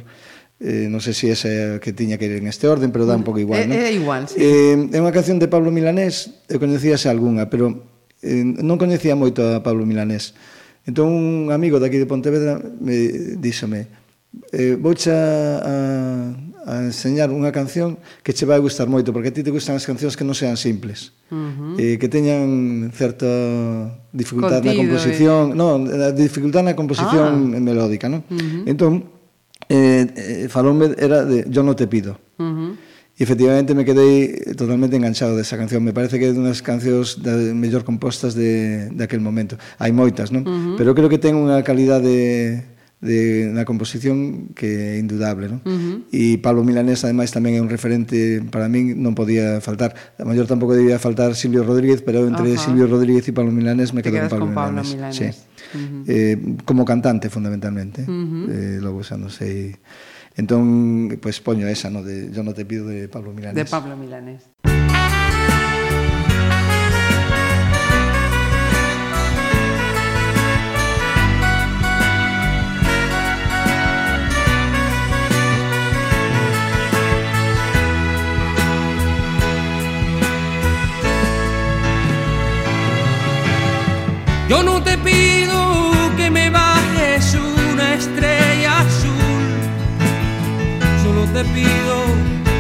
eh, non sei se esa é a que tiña que ir en este orden, pero dá un pouco igual, non? É, é igual, sí. Eh, é unha canción de Pablo Milanés, eu coñecíase algunha, pero eh, non coñecía moito a Pablo Milanés. Entón, un amigo daqui de Pontevedra me díxome, eh, voucha a, a enseñar unha canción que che vai gustar moito, porque a ti te gustan as cancións que non sean simples, uh -huh. eh, que teñan certa dificultade Contido, na composición, eh. non, dificultade na composición ah. melódica, non? Uh -huh. Entón, eh, eh, era de Yo no te pido. Uh -huh. E efectivamente me quedei totalmente enganchado desa canción. Me parece que é unhas cancións de mellor compostas de, de aquel momento. Hai moitas, non? Uh -huh. Pero creo que ten unha calidade de, na composición que é indudable, non? Uh -huh. E Pablo Milanés, ademais, tamén é un referente para min, non podía faltar. A maior tampouco debía faltar Silvio Rodríguez, pero entre uh -huh. Silvio Rodríguez e Pablo Milanés me quedo con Pablo, con Pablo Milanés. Milanés. Sí. Uh -huh. eh, como cantante, fundamentalmente. Uh -huh. eh, logo, xa non sei... Entón, pois pues, poño esa, no, de, yo no te pido de Pablo Milanés. De Pablo Milanés. Yo no te pido que me bajes una estrella azul, solo te pido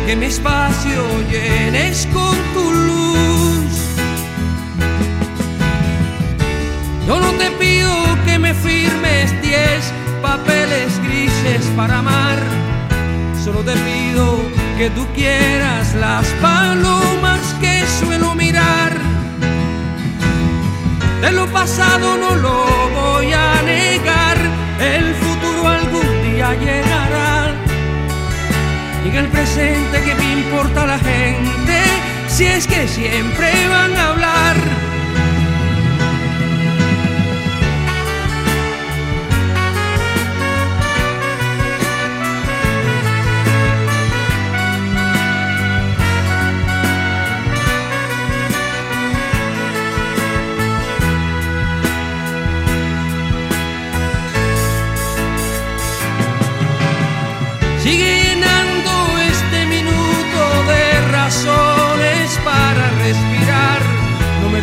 que mi espacio llenes con tu luz. Yo no te pido que me firmes diez papeles grises para amar, solo te pido que tú quieras las palomas que suelo mirar. De lo pasado no lo voy a negar, el futuro algún día llegará. Y en el presente que me importa la gente, si es que siempre van a hablar.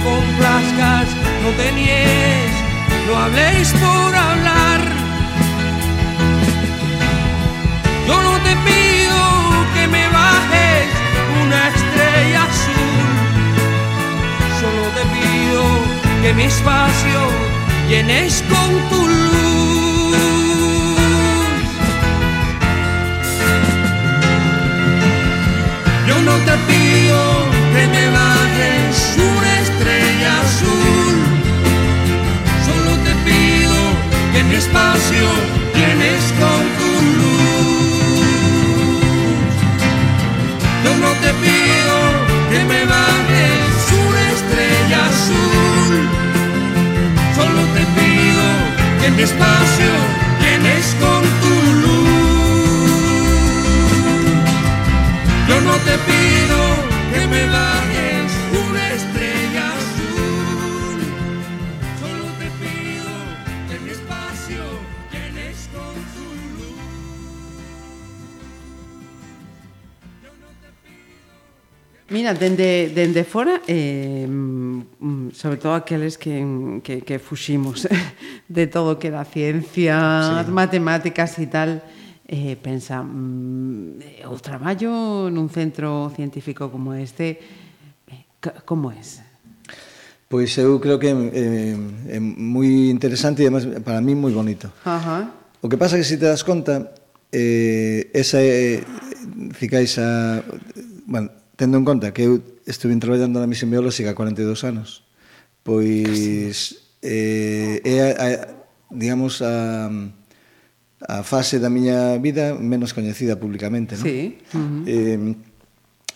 Complazcas, no te no habléis por hablar. Yo no te pido que me bajes una estrella azul, solo te pido que mi espacio llenes con tu luz. espacio tienes con tu luz. Yo no te pido que me bajes una estrella azul, solo te pido que mi espacio tienes con tu luz. Yo no te pido mira, dende, dende fora, eh, mm, sobre todo aqueles que, que, que fuximos de todo que da ciencia, sí. matemáticas e tal, eh, pensa, mm, o traballo nun centro científico como este, eh, como é? Pois eu creo que eh, é moi interesante e, además, para mí moi bonito. Ajá. O que pasa é que se te das conta, eh, esa é, ficáis a... Bueno, tendo en conta que eu estuve traballando na misión biolóxica 42 anos, pois eh, é, a, a, digamos, a, a fase da miña vida menos coñecida públicamente, non? Sí. Uh -huh. eh,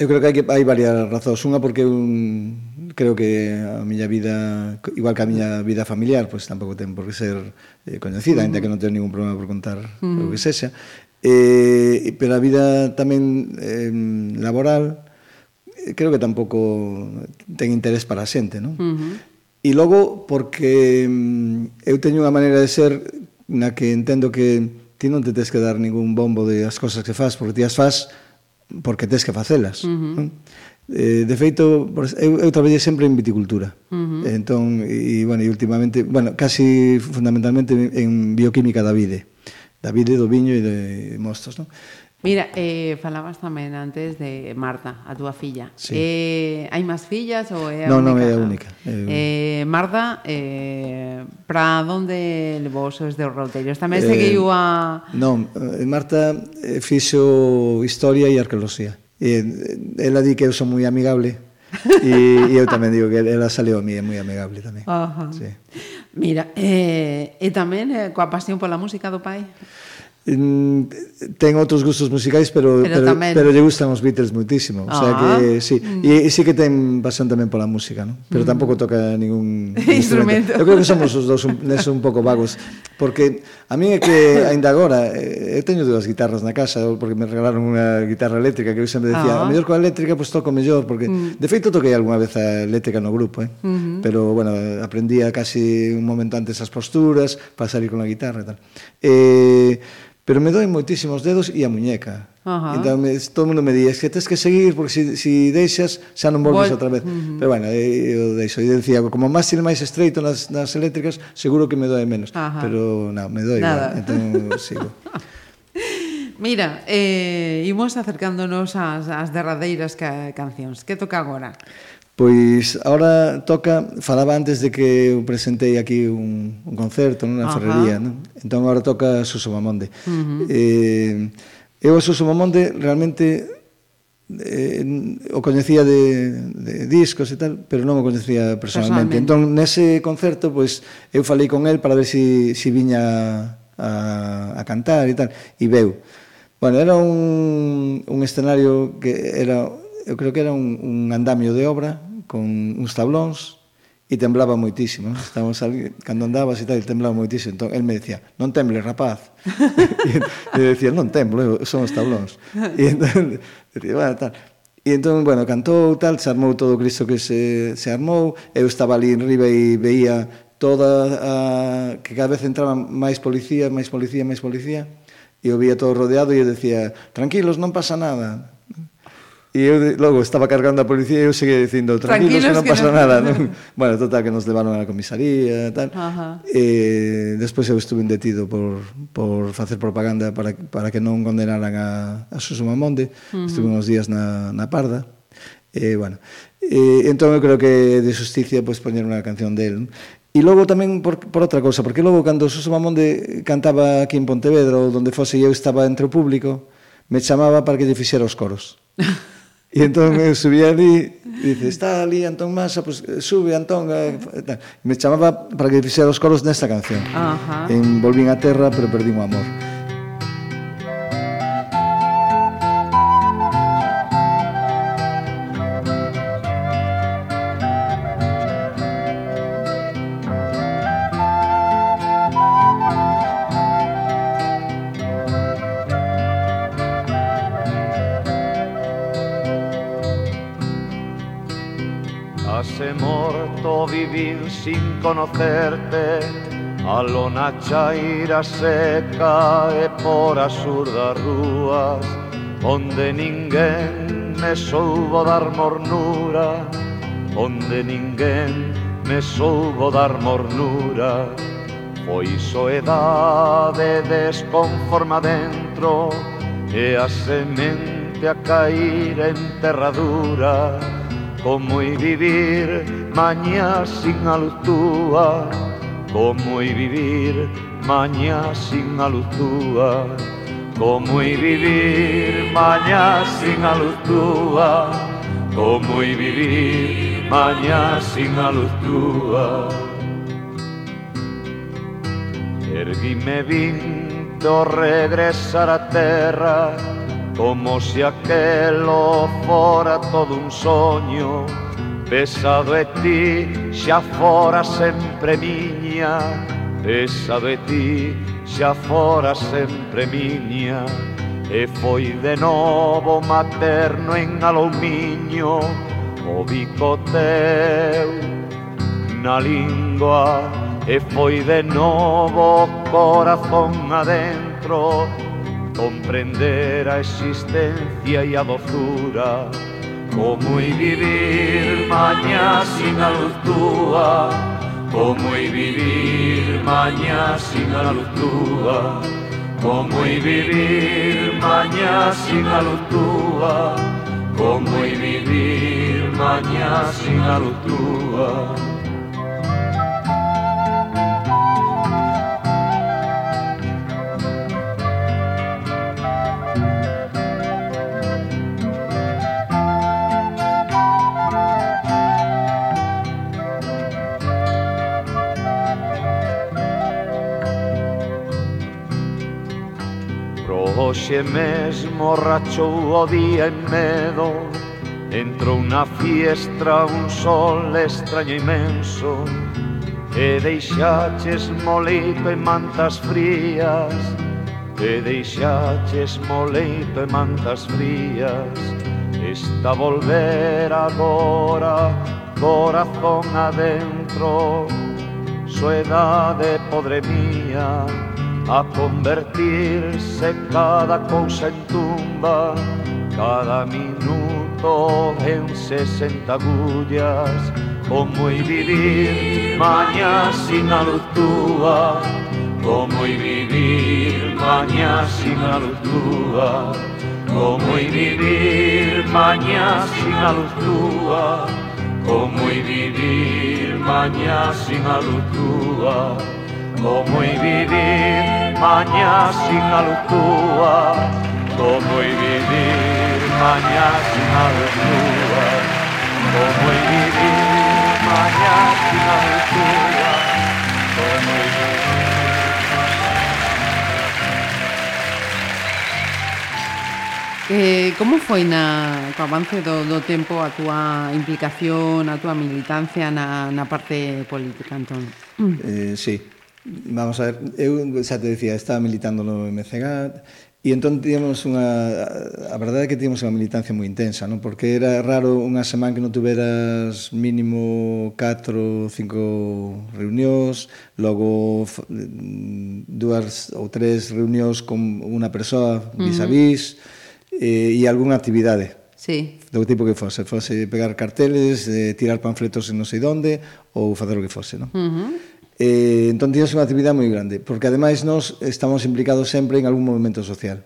eu creo que hai, que hai varias razóns. Unha porque un, creo que a miña vida, igual que a miña vida familiar, pois pues, tampouco ten por que ser eh, coñecida, uh -huh. ainda que non teño ningún problema por contar uh -huh. o que sexa. Eh, pero a vida tamén eh, laboral, creo que tampouco ten interés para a xente, non? Uh -huh. E logo, porque mm, eu teño unha maneira de ser na que entendo que ti non te tens que dar ningún bombo de as cosas que faz, porque ti as faz porque tens que facelas. Uh -huh. non? Eh, de feito, eu, eu traballei sempre en viticultura. Uh -huh. Entón, e, bueno, e últimamente, bueno, casi fundamentalmente en bioquímica da vide. Da vide, do viño e de mostos, non? Mira, eh, falabas tamén antes de Marta, a túa filla. Sí. Eh, hai máis fillas ou é a no, única? Non, non, é a única. É. Eh, Marta, eh, para onde levou os deus roteiros? Tamén eh, seguiu a... Non, eh, Marta eh, fixo historia e arqueoloxía. E, eh, ela di que eu son moi amigable, e, e eu tamén digo que ela saleu a mí, é moi amigable tamén. Uh -huh. sí. Mira, eh, e tamén eh, coa pasión pola música do pai? ten outros gustos musicais, pero pero, pero, tamén... pero lle gustan os Beatles muitísimo, ah. o sea que ah. sí, e, e sí que ten pasión tamén pola música, ¿no? Pero mm. tampouco toca ningún instrumento. Eu creo que somos os dous un, neso un pouco vagos, porque a mí é que aínda agora eh, eu teño dúas guitarras na casa, porque me regalaron unha guitarra eléctrica que eu sempre decía, ah. a mellor coa eléctrica pois pues, toco mellor, porque mm. de feito toquei algunha vez a eléctrica no grupo, eh? Mm -hmm. Pero bueno, aprendía casi un momento antes as posturas para salir con a guitarra e tal eh, pero me doen moitísimos dedos e a muñeca. Ajá. Entón, me, todo mundo me di, es que tens que seguir, porque se si, si deixas, xa non volves Vol outra vez. Uh -huh. Pero bueno, eh, eu deixo. E decía, como máis ir máis estreito nas, nas eléctricas, seguro que me doe menos. Ajá. Pero, non, me doe igual. Entón, sigo. Mira, eh, imos acercándonos ás, ás derradeiras ca, cancións. Que toca agora? Pois agora toca, falaba antes de que eu presentei aquí un, un concerto nunha ferrería, non? Entón agora toca Suso Mamonde. Uh -huh. eh, eu a Suso Mamonde realmente eh, o coñecía de, de discos e tal, pero non o coñecía personalmente. personalmente. Entón nese concerto pois eu falei con el para ver se si, si viña a, a cantar e tal, e veu. Bueno, era un, un escenario que era eu creo que era un, un andamio de obra con uns tablóns e temblaba moitísimo. Estábamos ali, cando andabas e tal, temblaba moitísimo. Entón, el me decía, non temble, rapaz. e decía, non temblo, eu, son os tablóns. E entón, decía, bueno, tal. E entón, bueno, cantou tal, se armou todo o Cristo que se, se armou, eu estaba ali en riba e veía toda a, que cada vez entraban máis policía, máis policía, máis policía, e eu vía todo rodeado e eu decía, tranquilos, non pasa nada, E eu de, logo estaba cargando a policía e eu seguía dicindo tranquilos, tranquilos que non pasa no... nada, non? bueno, total que nos levaron á comisaría e tal. Ajá. E despois eu estuve detido por por facer propaganda para para que non condenaran a a Susuma Monde. Uh -huh. Estuve uns días na na Parda. E bueno, e, entón eu creo que de justicia pois pues, poñer unha canción del. E logo tamén por, por outra cousa, porque logo cando Suso Mamonde cantaba aquí en Pontevedra ou donde fose eu estaba entre o público, me chamaba para que lle fixera os coros. E entón eu subía ali, dice, está ali Antón Masa, pues, eh, sube Antón. Eh, me chamaba para que fixera os coros nesta canción. Uh -huh. En Volvín a Terra, pero perdín o amor. conocerte A lona chaira seca e por as surdas rúas Onde ninguén me soubo dar mornura Onde ninguén me soubo dar mornura. Foi soedade desconforma dentro E a semente a cair en terradura. Como i vivir mañá sin a luz túa. Como e vivir mañá sin a luz túa? Como e vivir mañá sin a luz túa? Como e vivir mañá sin a luz túa? Erguime vinto regresar a terra Como se aquelo fora todo un soño. Pesado é ti, xa fora sempre miña. Pesado é ti, xa fora sempre miña. E foi de novo materno en aluminio O bico teu na lingua. E foi de novo corazón adentro Comprender a existencia e a dozura Como i vivir mañá sin a luz túa? Como i vivir mañá sin a luz túa? Como i vivir mañá sin a luz túa? Como i vivir mañá sin a luz túa? Hoxe mesmo rachou o día en medo. Entrou na fiestra un sol extraño imenso E deixaches moleito e mantas frías. E deixaches moleito e mantas frías. Está volver agora corazón adentro. Soedade podre mía. a convertirse cada cosa en tumba, cada minuto en sesenta agullas, como y vivir mañana sin altura, como y vivir mañana sin altura, como y vivir mañana sin altura, como y vivir mañana sin altura como i vivir mañá sin a luz túa como i vivir mañá sin a luz túa como i vivir mañá sin a luz túa como i Eh, como foi na, co avance do, do tempo a túa implicación, a túa militancia na, na parte política, Antón? Eh, sí, Vamos a ver, eu xa te decía, estaba militando no MCG E entón tíamos unha a verdade é que tíamos unha militancia moi intensa, non? Porque era raro unha semana que non tuveras mínimo 4 ou 5 reunións, logo dúas ou tres reunións con unha persoa vis a vis eh, e, e algunha actividade. Sí. Do tipo que fose, fose pegar carteles, eh, tirar panfletos en non sei onde ou facer o que fose, non? Uh -huh. Eh, entón, tínhamos unha actividade moi grande, porque ademais nós estamos implicados sempre en algún movimento social.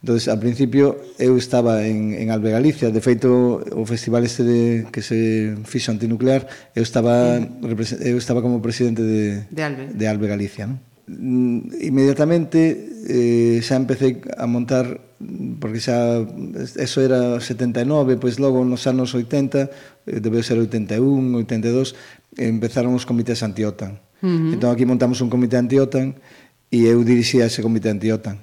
Entón, al principio, eu estaba en, en Albe Galicia, de feito, o festival este de, que se fixo antinuclear, eu estaba, sí. eu estaba como presidente de, de, Albe. de Albe Galicia. ¿no? Mm, inmediatamente eh, xa empecé a montar porque xa eso era 79, pois logo nos anos 80, eh, debe ser 81, 82, empezaron os comités anti-OTAN. Uh -huh. Entón aquí montamos un comité anti-OTAN e eu dirixía ese comité anti-OTAN,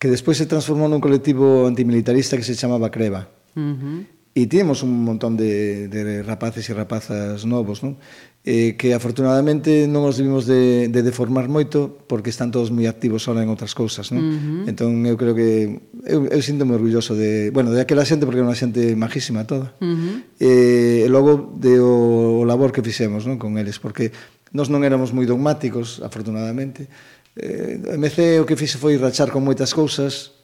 que despois se transformou nun colectivo antimilitarista que se chamaba Creva. Uh -huh. E tínhamos un montón de, de rapaces e rapazas novos, non? eh, que afortunadamente non os vimos de, de deformar moito porque están todos moi activos ahora en outras cousas, non? Uh -huh. Entón eu creo que eu, eu sinto moi orgulloso de, bueno, de aquela xente porque é unha xente majísima toda. Uh -huh. Eh, e logo de o, o labor que fixemos, non, con eles, porque nós non éramos moi dogmáticos, afortunadamente. Eh, MC o que fixe foi rachar con moitas cousas,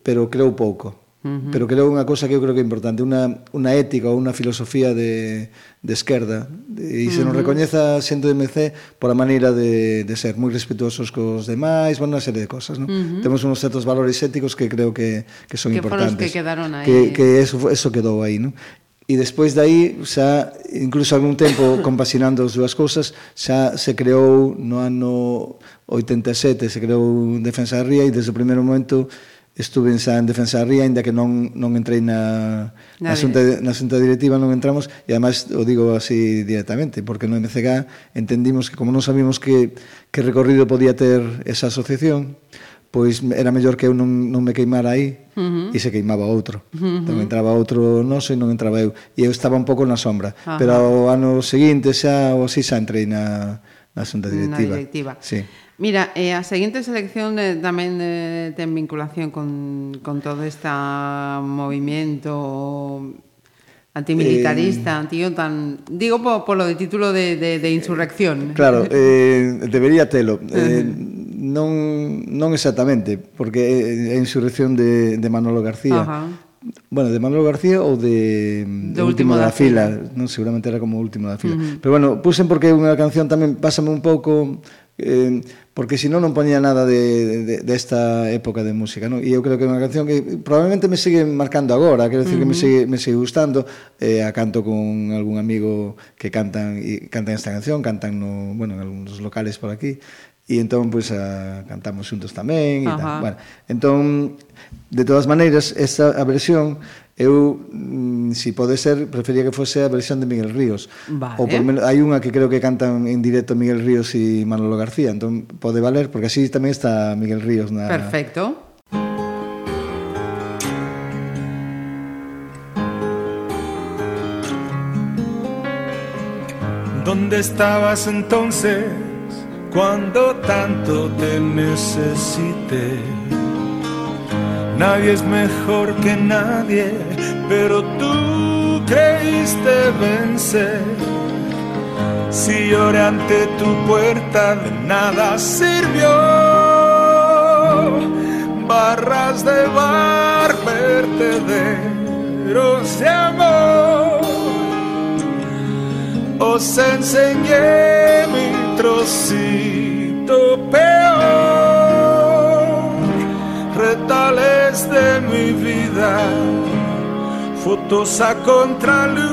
pero creo pouco. Uh -huh. Pero creo unha cosa que eu creo que é importante, unha, unha ética ou unha filosofía de, de esquerda e se uh -huh. nos recoñeza xente de MC por a maneira de, de ser moi respetuosos cos demais, bueno, unha serie de cosas, non? Uh -huh. Temos uns certos valores éticos que creo que, que son que importantes. Que que quedaron aí. Que, que eso, eso quedou aí, non? e despois dai xa incluso algún tempo compasinando as dúas cousas xa se creou no ano 87 se creou Defensa da Ría e desde o primeiro momento estuve en San Defensa Ría, ainda que non, non entrei na, na, xunta, na xunta directiva, non entramos, e además o digo así directamente, porque no MCG entendimos que como non sabíamos que, que recorrido podía ter esa asociación, pois era mellor que eu non, non me queimara aí uh -huh. e se queimaba outro. Uh -huh. Entón entraba outro noso e non entraba eu. E eu estaba un pouco na sombra. Ajá. Pero ao ano seguinte xa, ou así, xa entrei na, na xunta directiva. Na directiva. Sí. Mira, eh, a seguinte selección eh, tamén eh, ten vinculación con, con todo este movimento antimilitarista, eh, tío, tan... Digo po, polo de título de, de, de eh, insurrección. Claro, eh, debería telo. Eh, non, non exactamente, porque é a insurrección de, de Manolo García. Ajá. Bueno, de Manolo García ou de, de Último da, da Fila, fila. non seguramente era como Último da Fila. Uh -huh. Pero bueno, puxen porque é unha canción tamén pásame un pouco eh, porque se non non poñía nada de, de, desta esta época de música, non? E eu creo que é unha canción que probablemente me sigue marcando agora, quero decir uh -huh. que me sigue, me sigue gustando, eh, a canto con algún amigo que cantan e cantan esta canción, cantan no, bueno, en algúns locales por aquí, e entón pois pues, a, cantamos xuntos tamén e uh -huh. tal. Bueno, entón de todas maneiras esta a versión eu mm, si pode ser prefería que fose a versión de Miguel Ríos. Vale. Ou por menos hai unha que creo que cantan en directo Miguel Ríos e Manolo García, entón pode valer porque así tamén está Miguel Ríos na Perfecto. ¿Dónde estabas entonces cuando tanto te necesité? Nadie es mejor que nadie, pero tú creíste vencer. Si lloré ante tu puerta, de nada sirvió. Barras de bar, vertederos de amor. Os enseñé mi trocito peor, retales de mi vida, fotos a contraluz.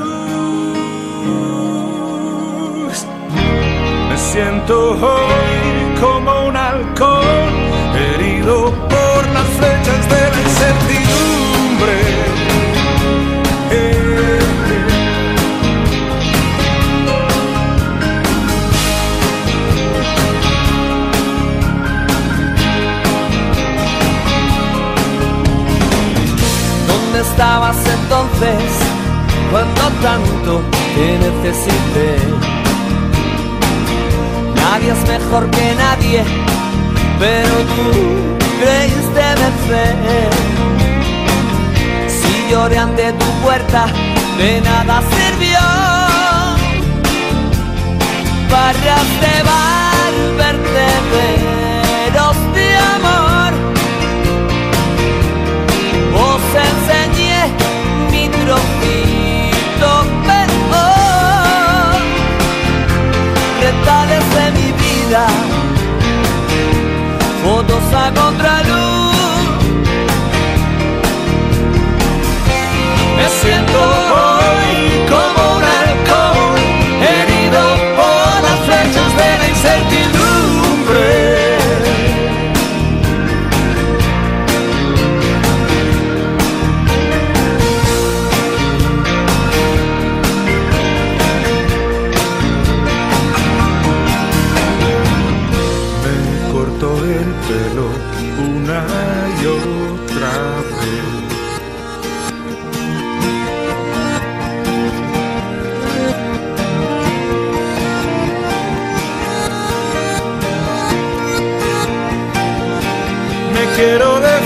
Me siento hoy como un halcón, herido por las flechas de la incertidumbre. Entonces cuando tanto te necesité? Nadie es mejor que nadie, pero tú creíste vencer. Si lloré ante tu puerta, de nada sirvió. Barras de bar, vertederos vida. Fotos a contraluz. Me siento quiero de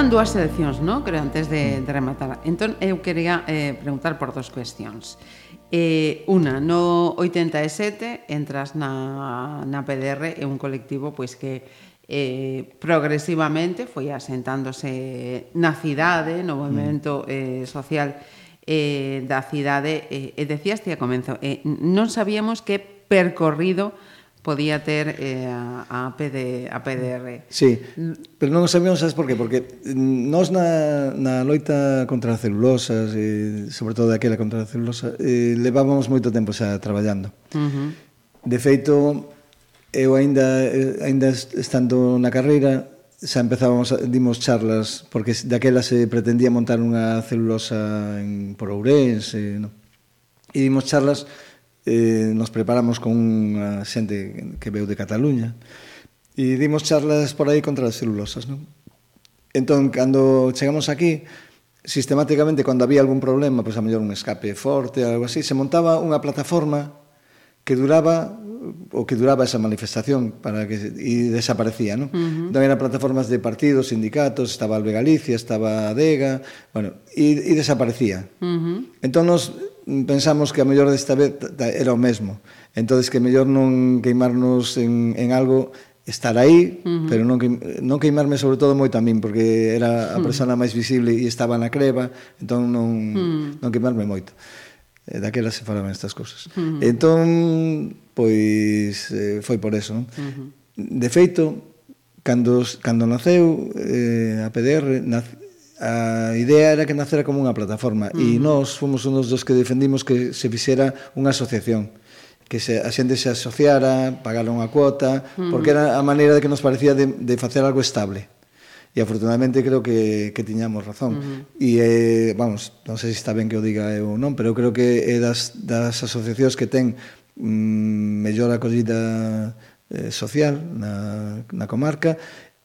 quedan dúas seleccións, non? Creo, antes de, de rematar. Entón, eu quería eh, preguntar por dos cuestións. Eh, una, no 87 entras na, na PDR é un colectivo pois que eh, progresivamente foi asentándose na cidade, no mm. movimento eh, social eh, da cidade. Eh, e decías ti a comenzo, eh, non sabíamos que percorrido podía ter eh, a, a, PD, a PDR. Sí, pero non sabíamos sabes por qué, porque nós na, na loita contra a celulosas, e, sobre todo daquela contra a celulosa, eh, levábamos moito tempo xa traballando. Uh -huh. De feito, eu aínda aínda estando na carreira, xa empezábamos, dimos charlas, porque daquela se pretendía montar unha celulosa en, por Ourense, no? e dimos charlas eh, nos preparamos con unha xente que veu de Cataluña e dimos charlas por aí contra as celulosas non? entón, cando chegamos aquí sistemáticamente, cando había algún problema pois a mellor un escape forte algo así se montaba unha plataforma que duraba o que duraba esa manifestación para que e desaparecía, ¿no? Uh -huh. Entón eran plataformas de partidos, sindicatos, estaba Albe Galicia, estaba ADEGA, bueno, e, e desaparecía. Uh -huh. Entón nos pensamos que a mellor desta vez era o mesmo. Entonces que mellor non queimarnos en, en algo estar aí, uh -huh. pero non, non queimarme sobre todo moito a min, porque era a persona máis visible e estaba na creva, entón non, uh -huh. non queimarme moito. Eh, daquela se falaban estas cousas. Uh -huh. Entón, pois, eh, foi por eso. Non? Uh -huh. De feito, cando, cando naceu eh, a PDR, nace, a idea era que nacera como unha plataforma mm. e nós fomos unos dos que defendimos que se fixera unha asociación que se, a xente se asociara, pagara unha cuota, mm. porque era a maneira de que nos parecía de, de facer algo estable. E afortunadamente creo que, que tiñamos razón. Uh -huh. E, eh, vamos, non sei se está ben que o diga eu ou non, pero creo que é das, das asociacións que ten mm, mellor acollida eh, social na, na comarca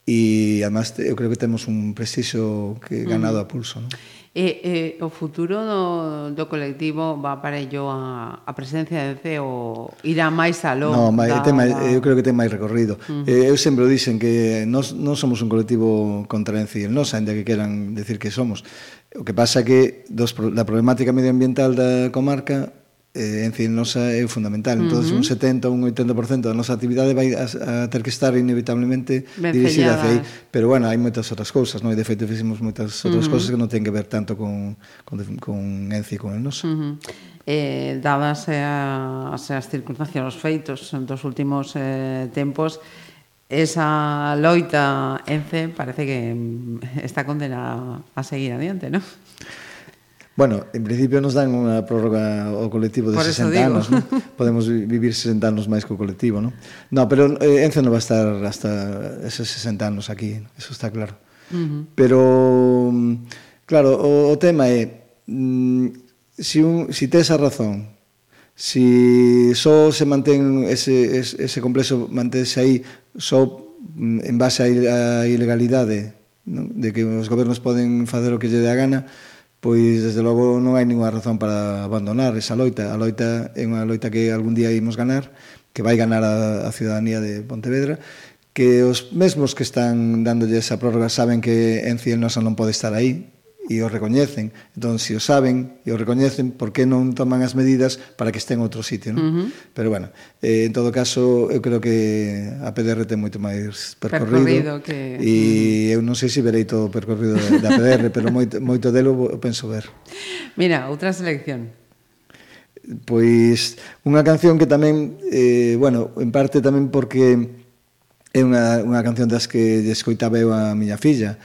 e además eu creo que temos un prestixo que ganado a pulso, non? E, eh, e eh, o futuro do, do colectivo va para ello a, a presencia de CEO irá máis aló? Non, máis, da, ten máis, eu creo que ten máis recorrido. Uh eh, -huh. Eu sempre o dicen que nós non somos un colectivo contra encil, non ainda que queran decir que somos. O que pasa que dos, da problemática medioambiental da comarca eh, en fin, nosa é fundamental. Entón, uh -huh. un 70 un 80% da nosa actividade vai a, a ter que estar inevitablemente ben dirixida hacia aí. Pero, bueno, hai moitas outras cousas, non? E, de feito, fixemos moitas outras uh -huh. cousas que non ten que ver tanto con, con, con ENCI e con el noso. Uh -huh. Eh, dadas as, as circunstancias, os feitos dos últimos eh, tempos, esa loita ENCE parece que mm, está condenada a seguir adiante, non? Bueno, en principio nos dan unha prórroga ao colectivo de Por 60 anos, ¿no? podemos vivir 60 anos máis co colectivo, ¿no? No, pero eh, Enzo non va a estar hasta esos 60 anos aquí, eso está claro. Uh -huh. Pero claro, o, o tema é mm, si un si tes a razón, si só se mantén ese ese, ese complexo manténse aí só mm, en base á ilegalidade, ¿no? de que os gobernos poden facer o que lle dé a gana, pois desde logo non hai ninguna razón para abandonar esa loita. A loita é unha loita que algún día imos ganar, que vai ganar a, a ciudadanía de Pontevedra, que os mesmos que están dándolle esa prórroga saben que en Ciel Nosa non pode estar aí, e o recoñecen. Entón, se o saben e o recoñecen, por que non toman as medidas para que estén outro sitio, non? Uh -huh. Pero, bueno, eh, en todo caso, eu creo que a PDR ten moito máis percorrido. percorrido que... E mm. eu non sei se verei todo o percorrido da PDR, pero moito, moito delo penso ver. Mira, outra selección pois unha canción que tamén eh, bueno, en parte tamén porque é unha, unha canción das que escoitaba eu a miña filla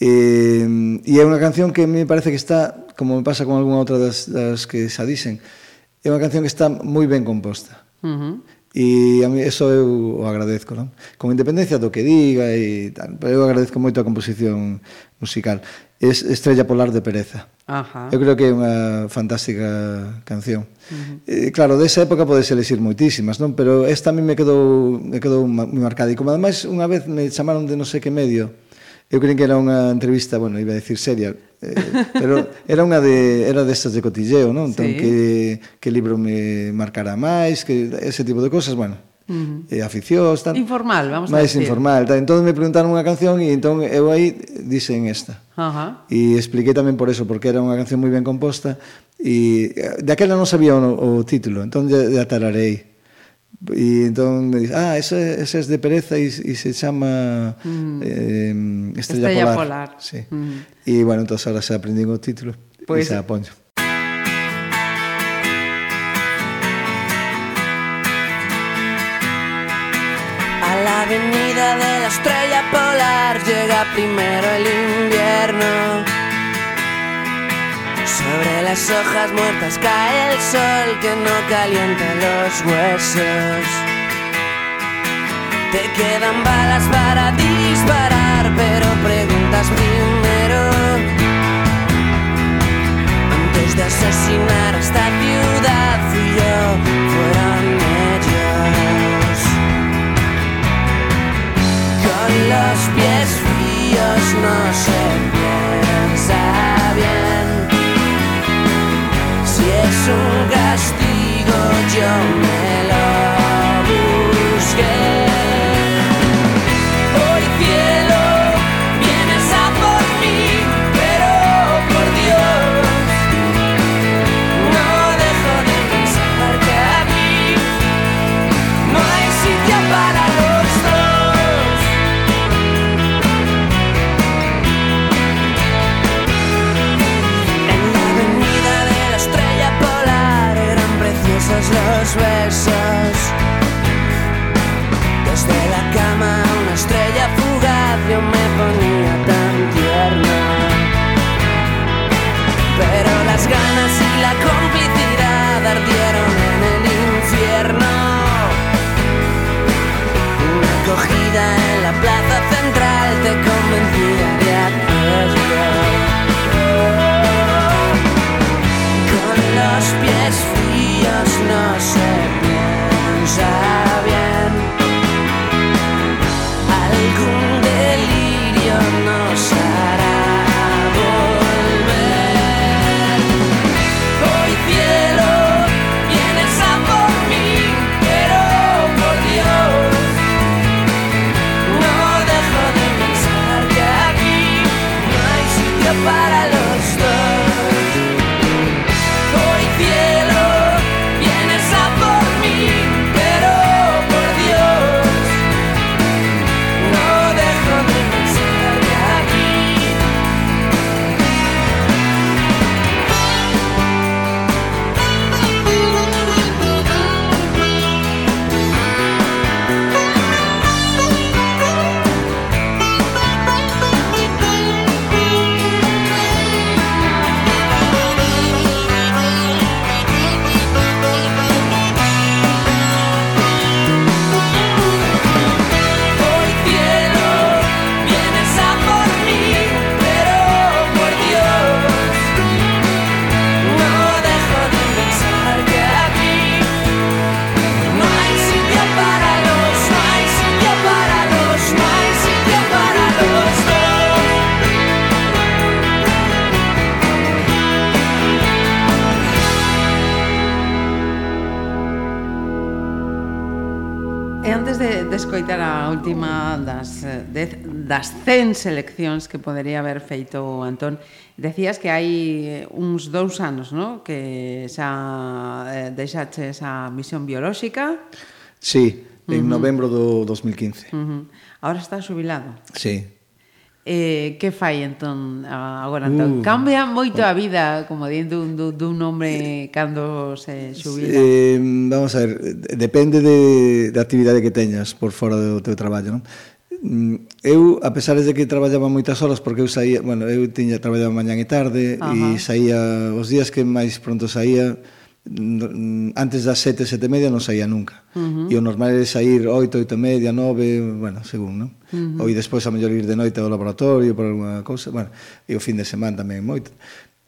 Eh, e, e é unha canción que me parece que está, como me pasa con algunha outra das, das que xa dixen, é unha canción que está moi ben composta. Uh -huh. E a mí eso eu o agradezco, non? Con independencia do que diga e tal, pero eu agradezco moito a composición musical. Es Estrella Polar de Pereza. Ajá. Eu creo que é unha fantástica canción. Uh -huh. eh, claro, desa época podes elegir moitísimas, non? Pero esta a mí me quedou, me quedou moi marcada. E como ademais unha vez me chamaron de non sei que medio, Eu creen que era unha entrevista, bueno, iba a decir seria, eh, pero era unha de era destas de, cotilleo, non? Entón sí. que que libro me marcará máis, que ese tipo de cosas, bueno. Uh -huh. eh, aficións, tal. Informal, vamos máis a decir. informal, tal. Entón me preguntaron unha canción e entón eu aí dixen esta. Ajá. Uh -huh. E expliquei tamén por eso, porque era unha canción moi ben composta e eh, daquela non sabía o, o título, entón ya, ya tararei. E entón me dice, ah, ese, ese es de Pereza e se chama mm. eh, Estrella, Estrella Polar. Polar. Sí. Mm. E bueno, entón ahora se aprendín o título Pois- e se a poncho. A la avenida de la estrella polar llega primero el invierno. Sobre las hojas muertas cae el sol que no calienta los huesos. Te quedan balas para disparar, pero preguntas primero. Antes de asesinar a esta ciudad, fui yo, fueron ellos. Con los pies fríos no se piensa show pleasure última das, eh, dez, das 100 seleccións que podería haber feito Antón. Decías que hai eh, uns dous anos, no? Que xa eh, deixaxe esa misión biolóxica. Sí, en uh -huh. novembro do 2015. Uh -huh. Ahora está xubilado. Sí, Eh, que fai entón agora entón? Uh, Cambia moito a vida como dentro dun, dun, dun hombre cando se xubila eh, Vamos a ver, depende de, da de actividade que teñas por fora do teu traballo non? Mm, eu, a pesar de que traballaba moitas horas porque eu saía, bueno, eu tiña traballaba mañán e tarde Ajá. Uh -huh. e saía os días que máis pronto saía antes das sete, sete e media non saía nunca. Uh -huh. E o normal é sair oito, oito e media, nove, bueno, según, non? Uh -huh. Ou e despois a mellor ir de noite ao laboratorio por alguna cousa, bueno, e o fin de semana tamén moito.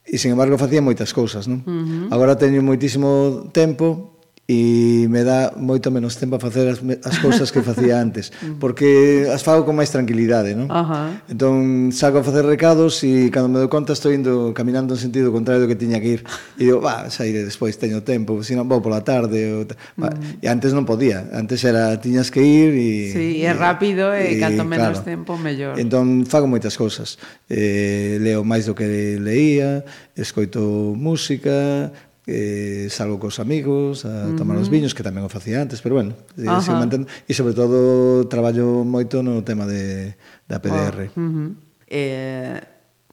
E, sin embargo, facía moitas cousas, non? Uh -huh. Agora teño moitísimo tempo, e me dá moito menos tempo a facer as, as cousas que facía antes mm. porque as fago con máis tranquilidade non? Uh -huh. entón saco a facer recados e cando me dou conta estou indo caminando en sentido contrario do que tiña que ir e digo, va, sairé despois, teño tempo se non vou pola tarde ou ta... uh -huh. Mm. e antes non podía, antes era tiñas que ir e, sí, e é rápido e, e canto menos claro, tempo mellor entón fago moitas cousas eh, leo máis do que leía escoito música eh, salgo cos amigos a tomar uh -huh. os viños, que tamén o facía antes, pero bueno, eh, sigo mantendo. E sobre todo traballo moito no tema de, da PDR. Oh, uh -huh. eh,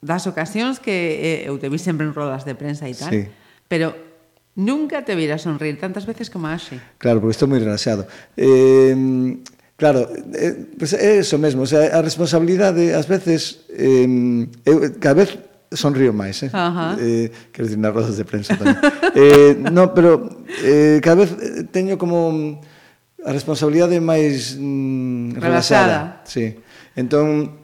das ocasións que eh, eu te vi sempre en rodas de prensa e tal, sí. pero nunca te vira sonreír tantas veces como axe. Claro, porque estou moi relaxado. Eh, Claro, eh, pues é eso mesmo, o sea, a responsabilidade ás veces eh, eu cada vez sonrío máis, eh? Ajá. eh quero dicir, nas rodas de prensa tamén. eh, no, pero eh, cada vez eh, teño como a responsabilidade máis mm, relaxada. Mm, relaxada. Sí. Entón,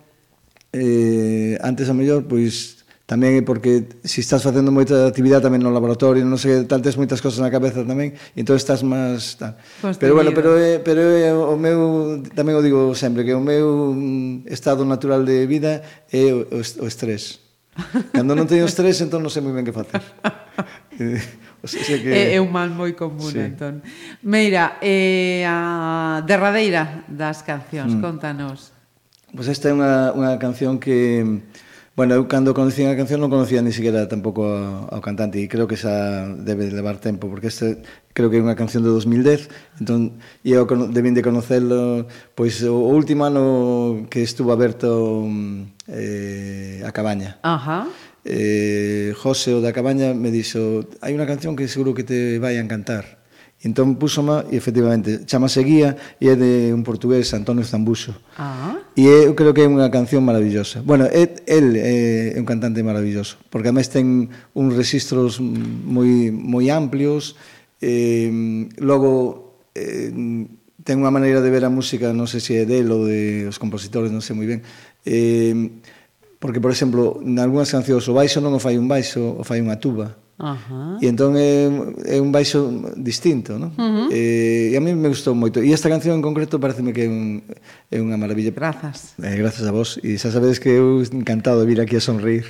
eh, antes a mellor, pois, tamén é porque se si estás facendo moita actividade tamén no laboratorio, non sei, tal, tes moitas cosas na cabeza tamén, e entón estás máis... Tal. Pero bueno, pero, é, pero é, o meu, tamén o digo sempre, que o meu mm, estado natural de vida é o, o estrés. Cando non teño estrés, entón non sei moi ben que facer. o sea, que... É, é un mal moi común, sí. entón. Meira, eh, a derradeira das cancións, mm. contanos. Pois pues esta é unha, unha canción que Bueno, eu cando conocín a canción non conocía ni siquiera tampouco ao cantante e creo que xa debe levar tempo porque este creo que é unha canción de 2010 entón, e eu debín de conocelo pois o último ano que estuvo aberto eh, a cabaña Ajá. Eh, José o da cabaña me dixo hai unha canción que seguro que te vai a encantar Entón púsoma e efectivamente chamase Guía e é de un portugués Antonio Zambuso. Ah. E é, eu creo que é unha canción maravillosa. Bueno, é, el é un cantante maravilloso, porque además ten uns registros moi moi amplios, eh, logo eh, ten unha maneira de ver a música, non sei se é del ou de os compositores, non sei moi ben. Eh, porque, por exemplo, en algunhas cancións o baixo non o fai un baixo, o fai unha tuba Ajá. E entón é, é un baixo distinto, non? Uh -huh. e, e a mí me gustou moito. E esta canción en concreto pareceme que é, un, é unha maravilla. Grazas. Eh, grazas a vos. E xa sabedes que eu encantado de vir aquí a sonreír.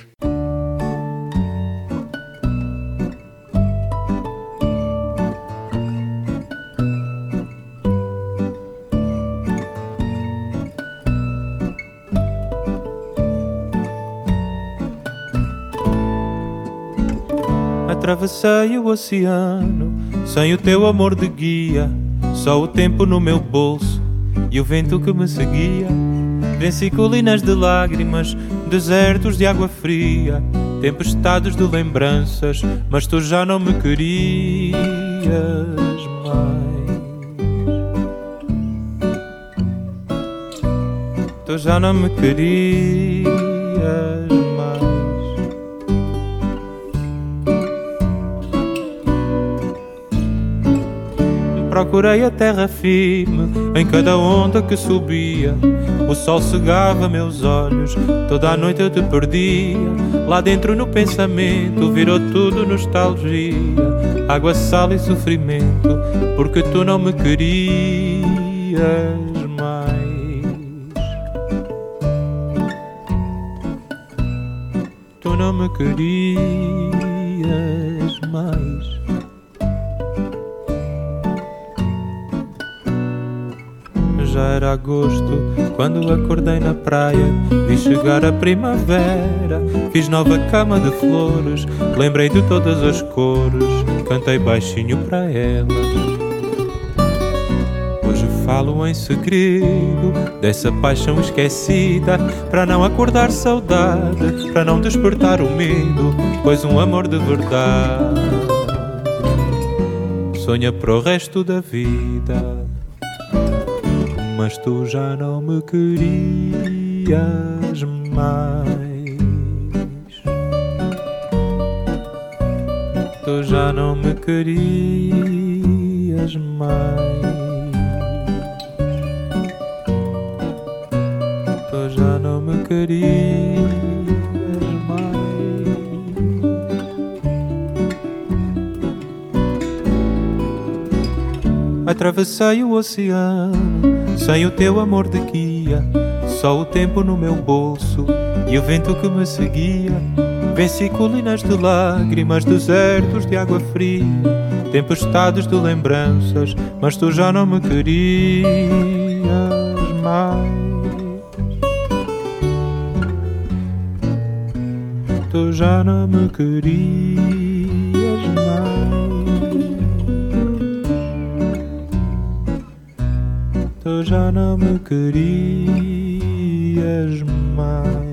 Atravessei o oceano sem o teu amor de guia, só o tempo no meu bolso e o vento que me seguia. Venci colinas de lágrimas, desertos de água fria, tempestades de lembranças, mas tu já não me querias mais. Tu já não me querias Procurei a terra firme em cada onda que subia. O sol cegava meus olhos, toda a noite eu te perdia. Lá dentro no pensamento virou tudo nostalgia. Água, sal e sofrimento, porque tu não me querias mais. Tu não me querias mais. Já era agosto quando acordei na praia. Vi chegar a primavera, fiz nova cama de flores. Lembrei de todas as cores, cantei baixinho para ela. Hoje Falo em segredo dessa paixão esquecida, para não acordar saudade, para não despertar o medo, pois um amor de verdade sonha para o resto da vida. Mas tu já não me querias mais. Tu já não me querias mais. Tu já não me querias. Atravessei o oceano sem o teu amor de guia, só o tempo no meu bolso e o vento que me seguia. Venci colinas de lágrimas, desertos de água fria, tempestades de lembranças, mas tu já não me querias mais. Tu já não me querias já não me querias mais.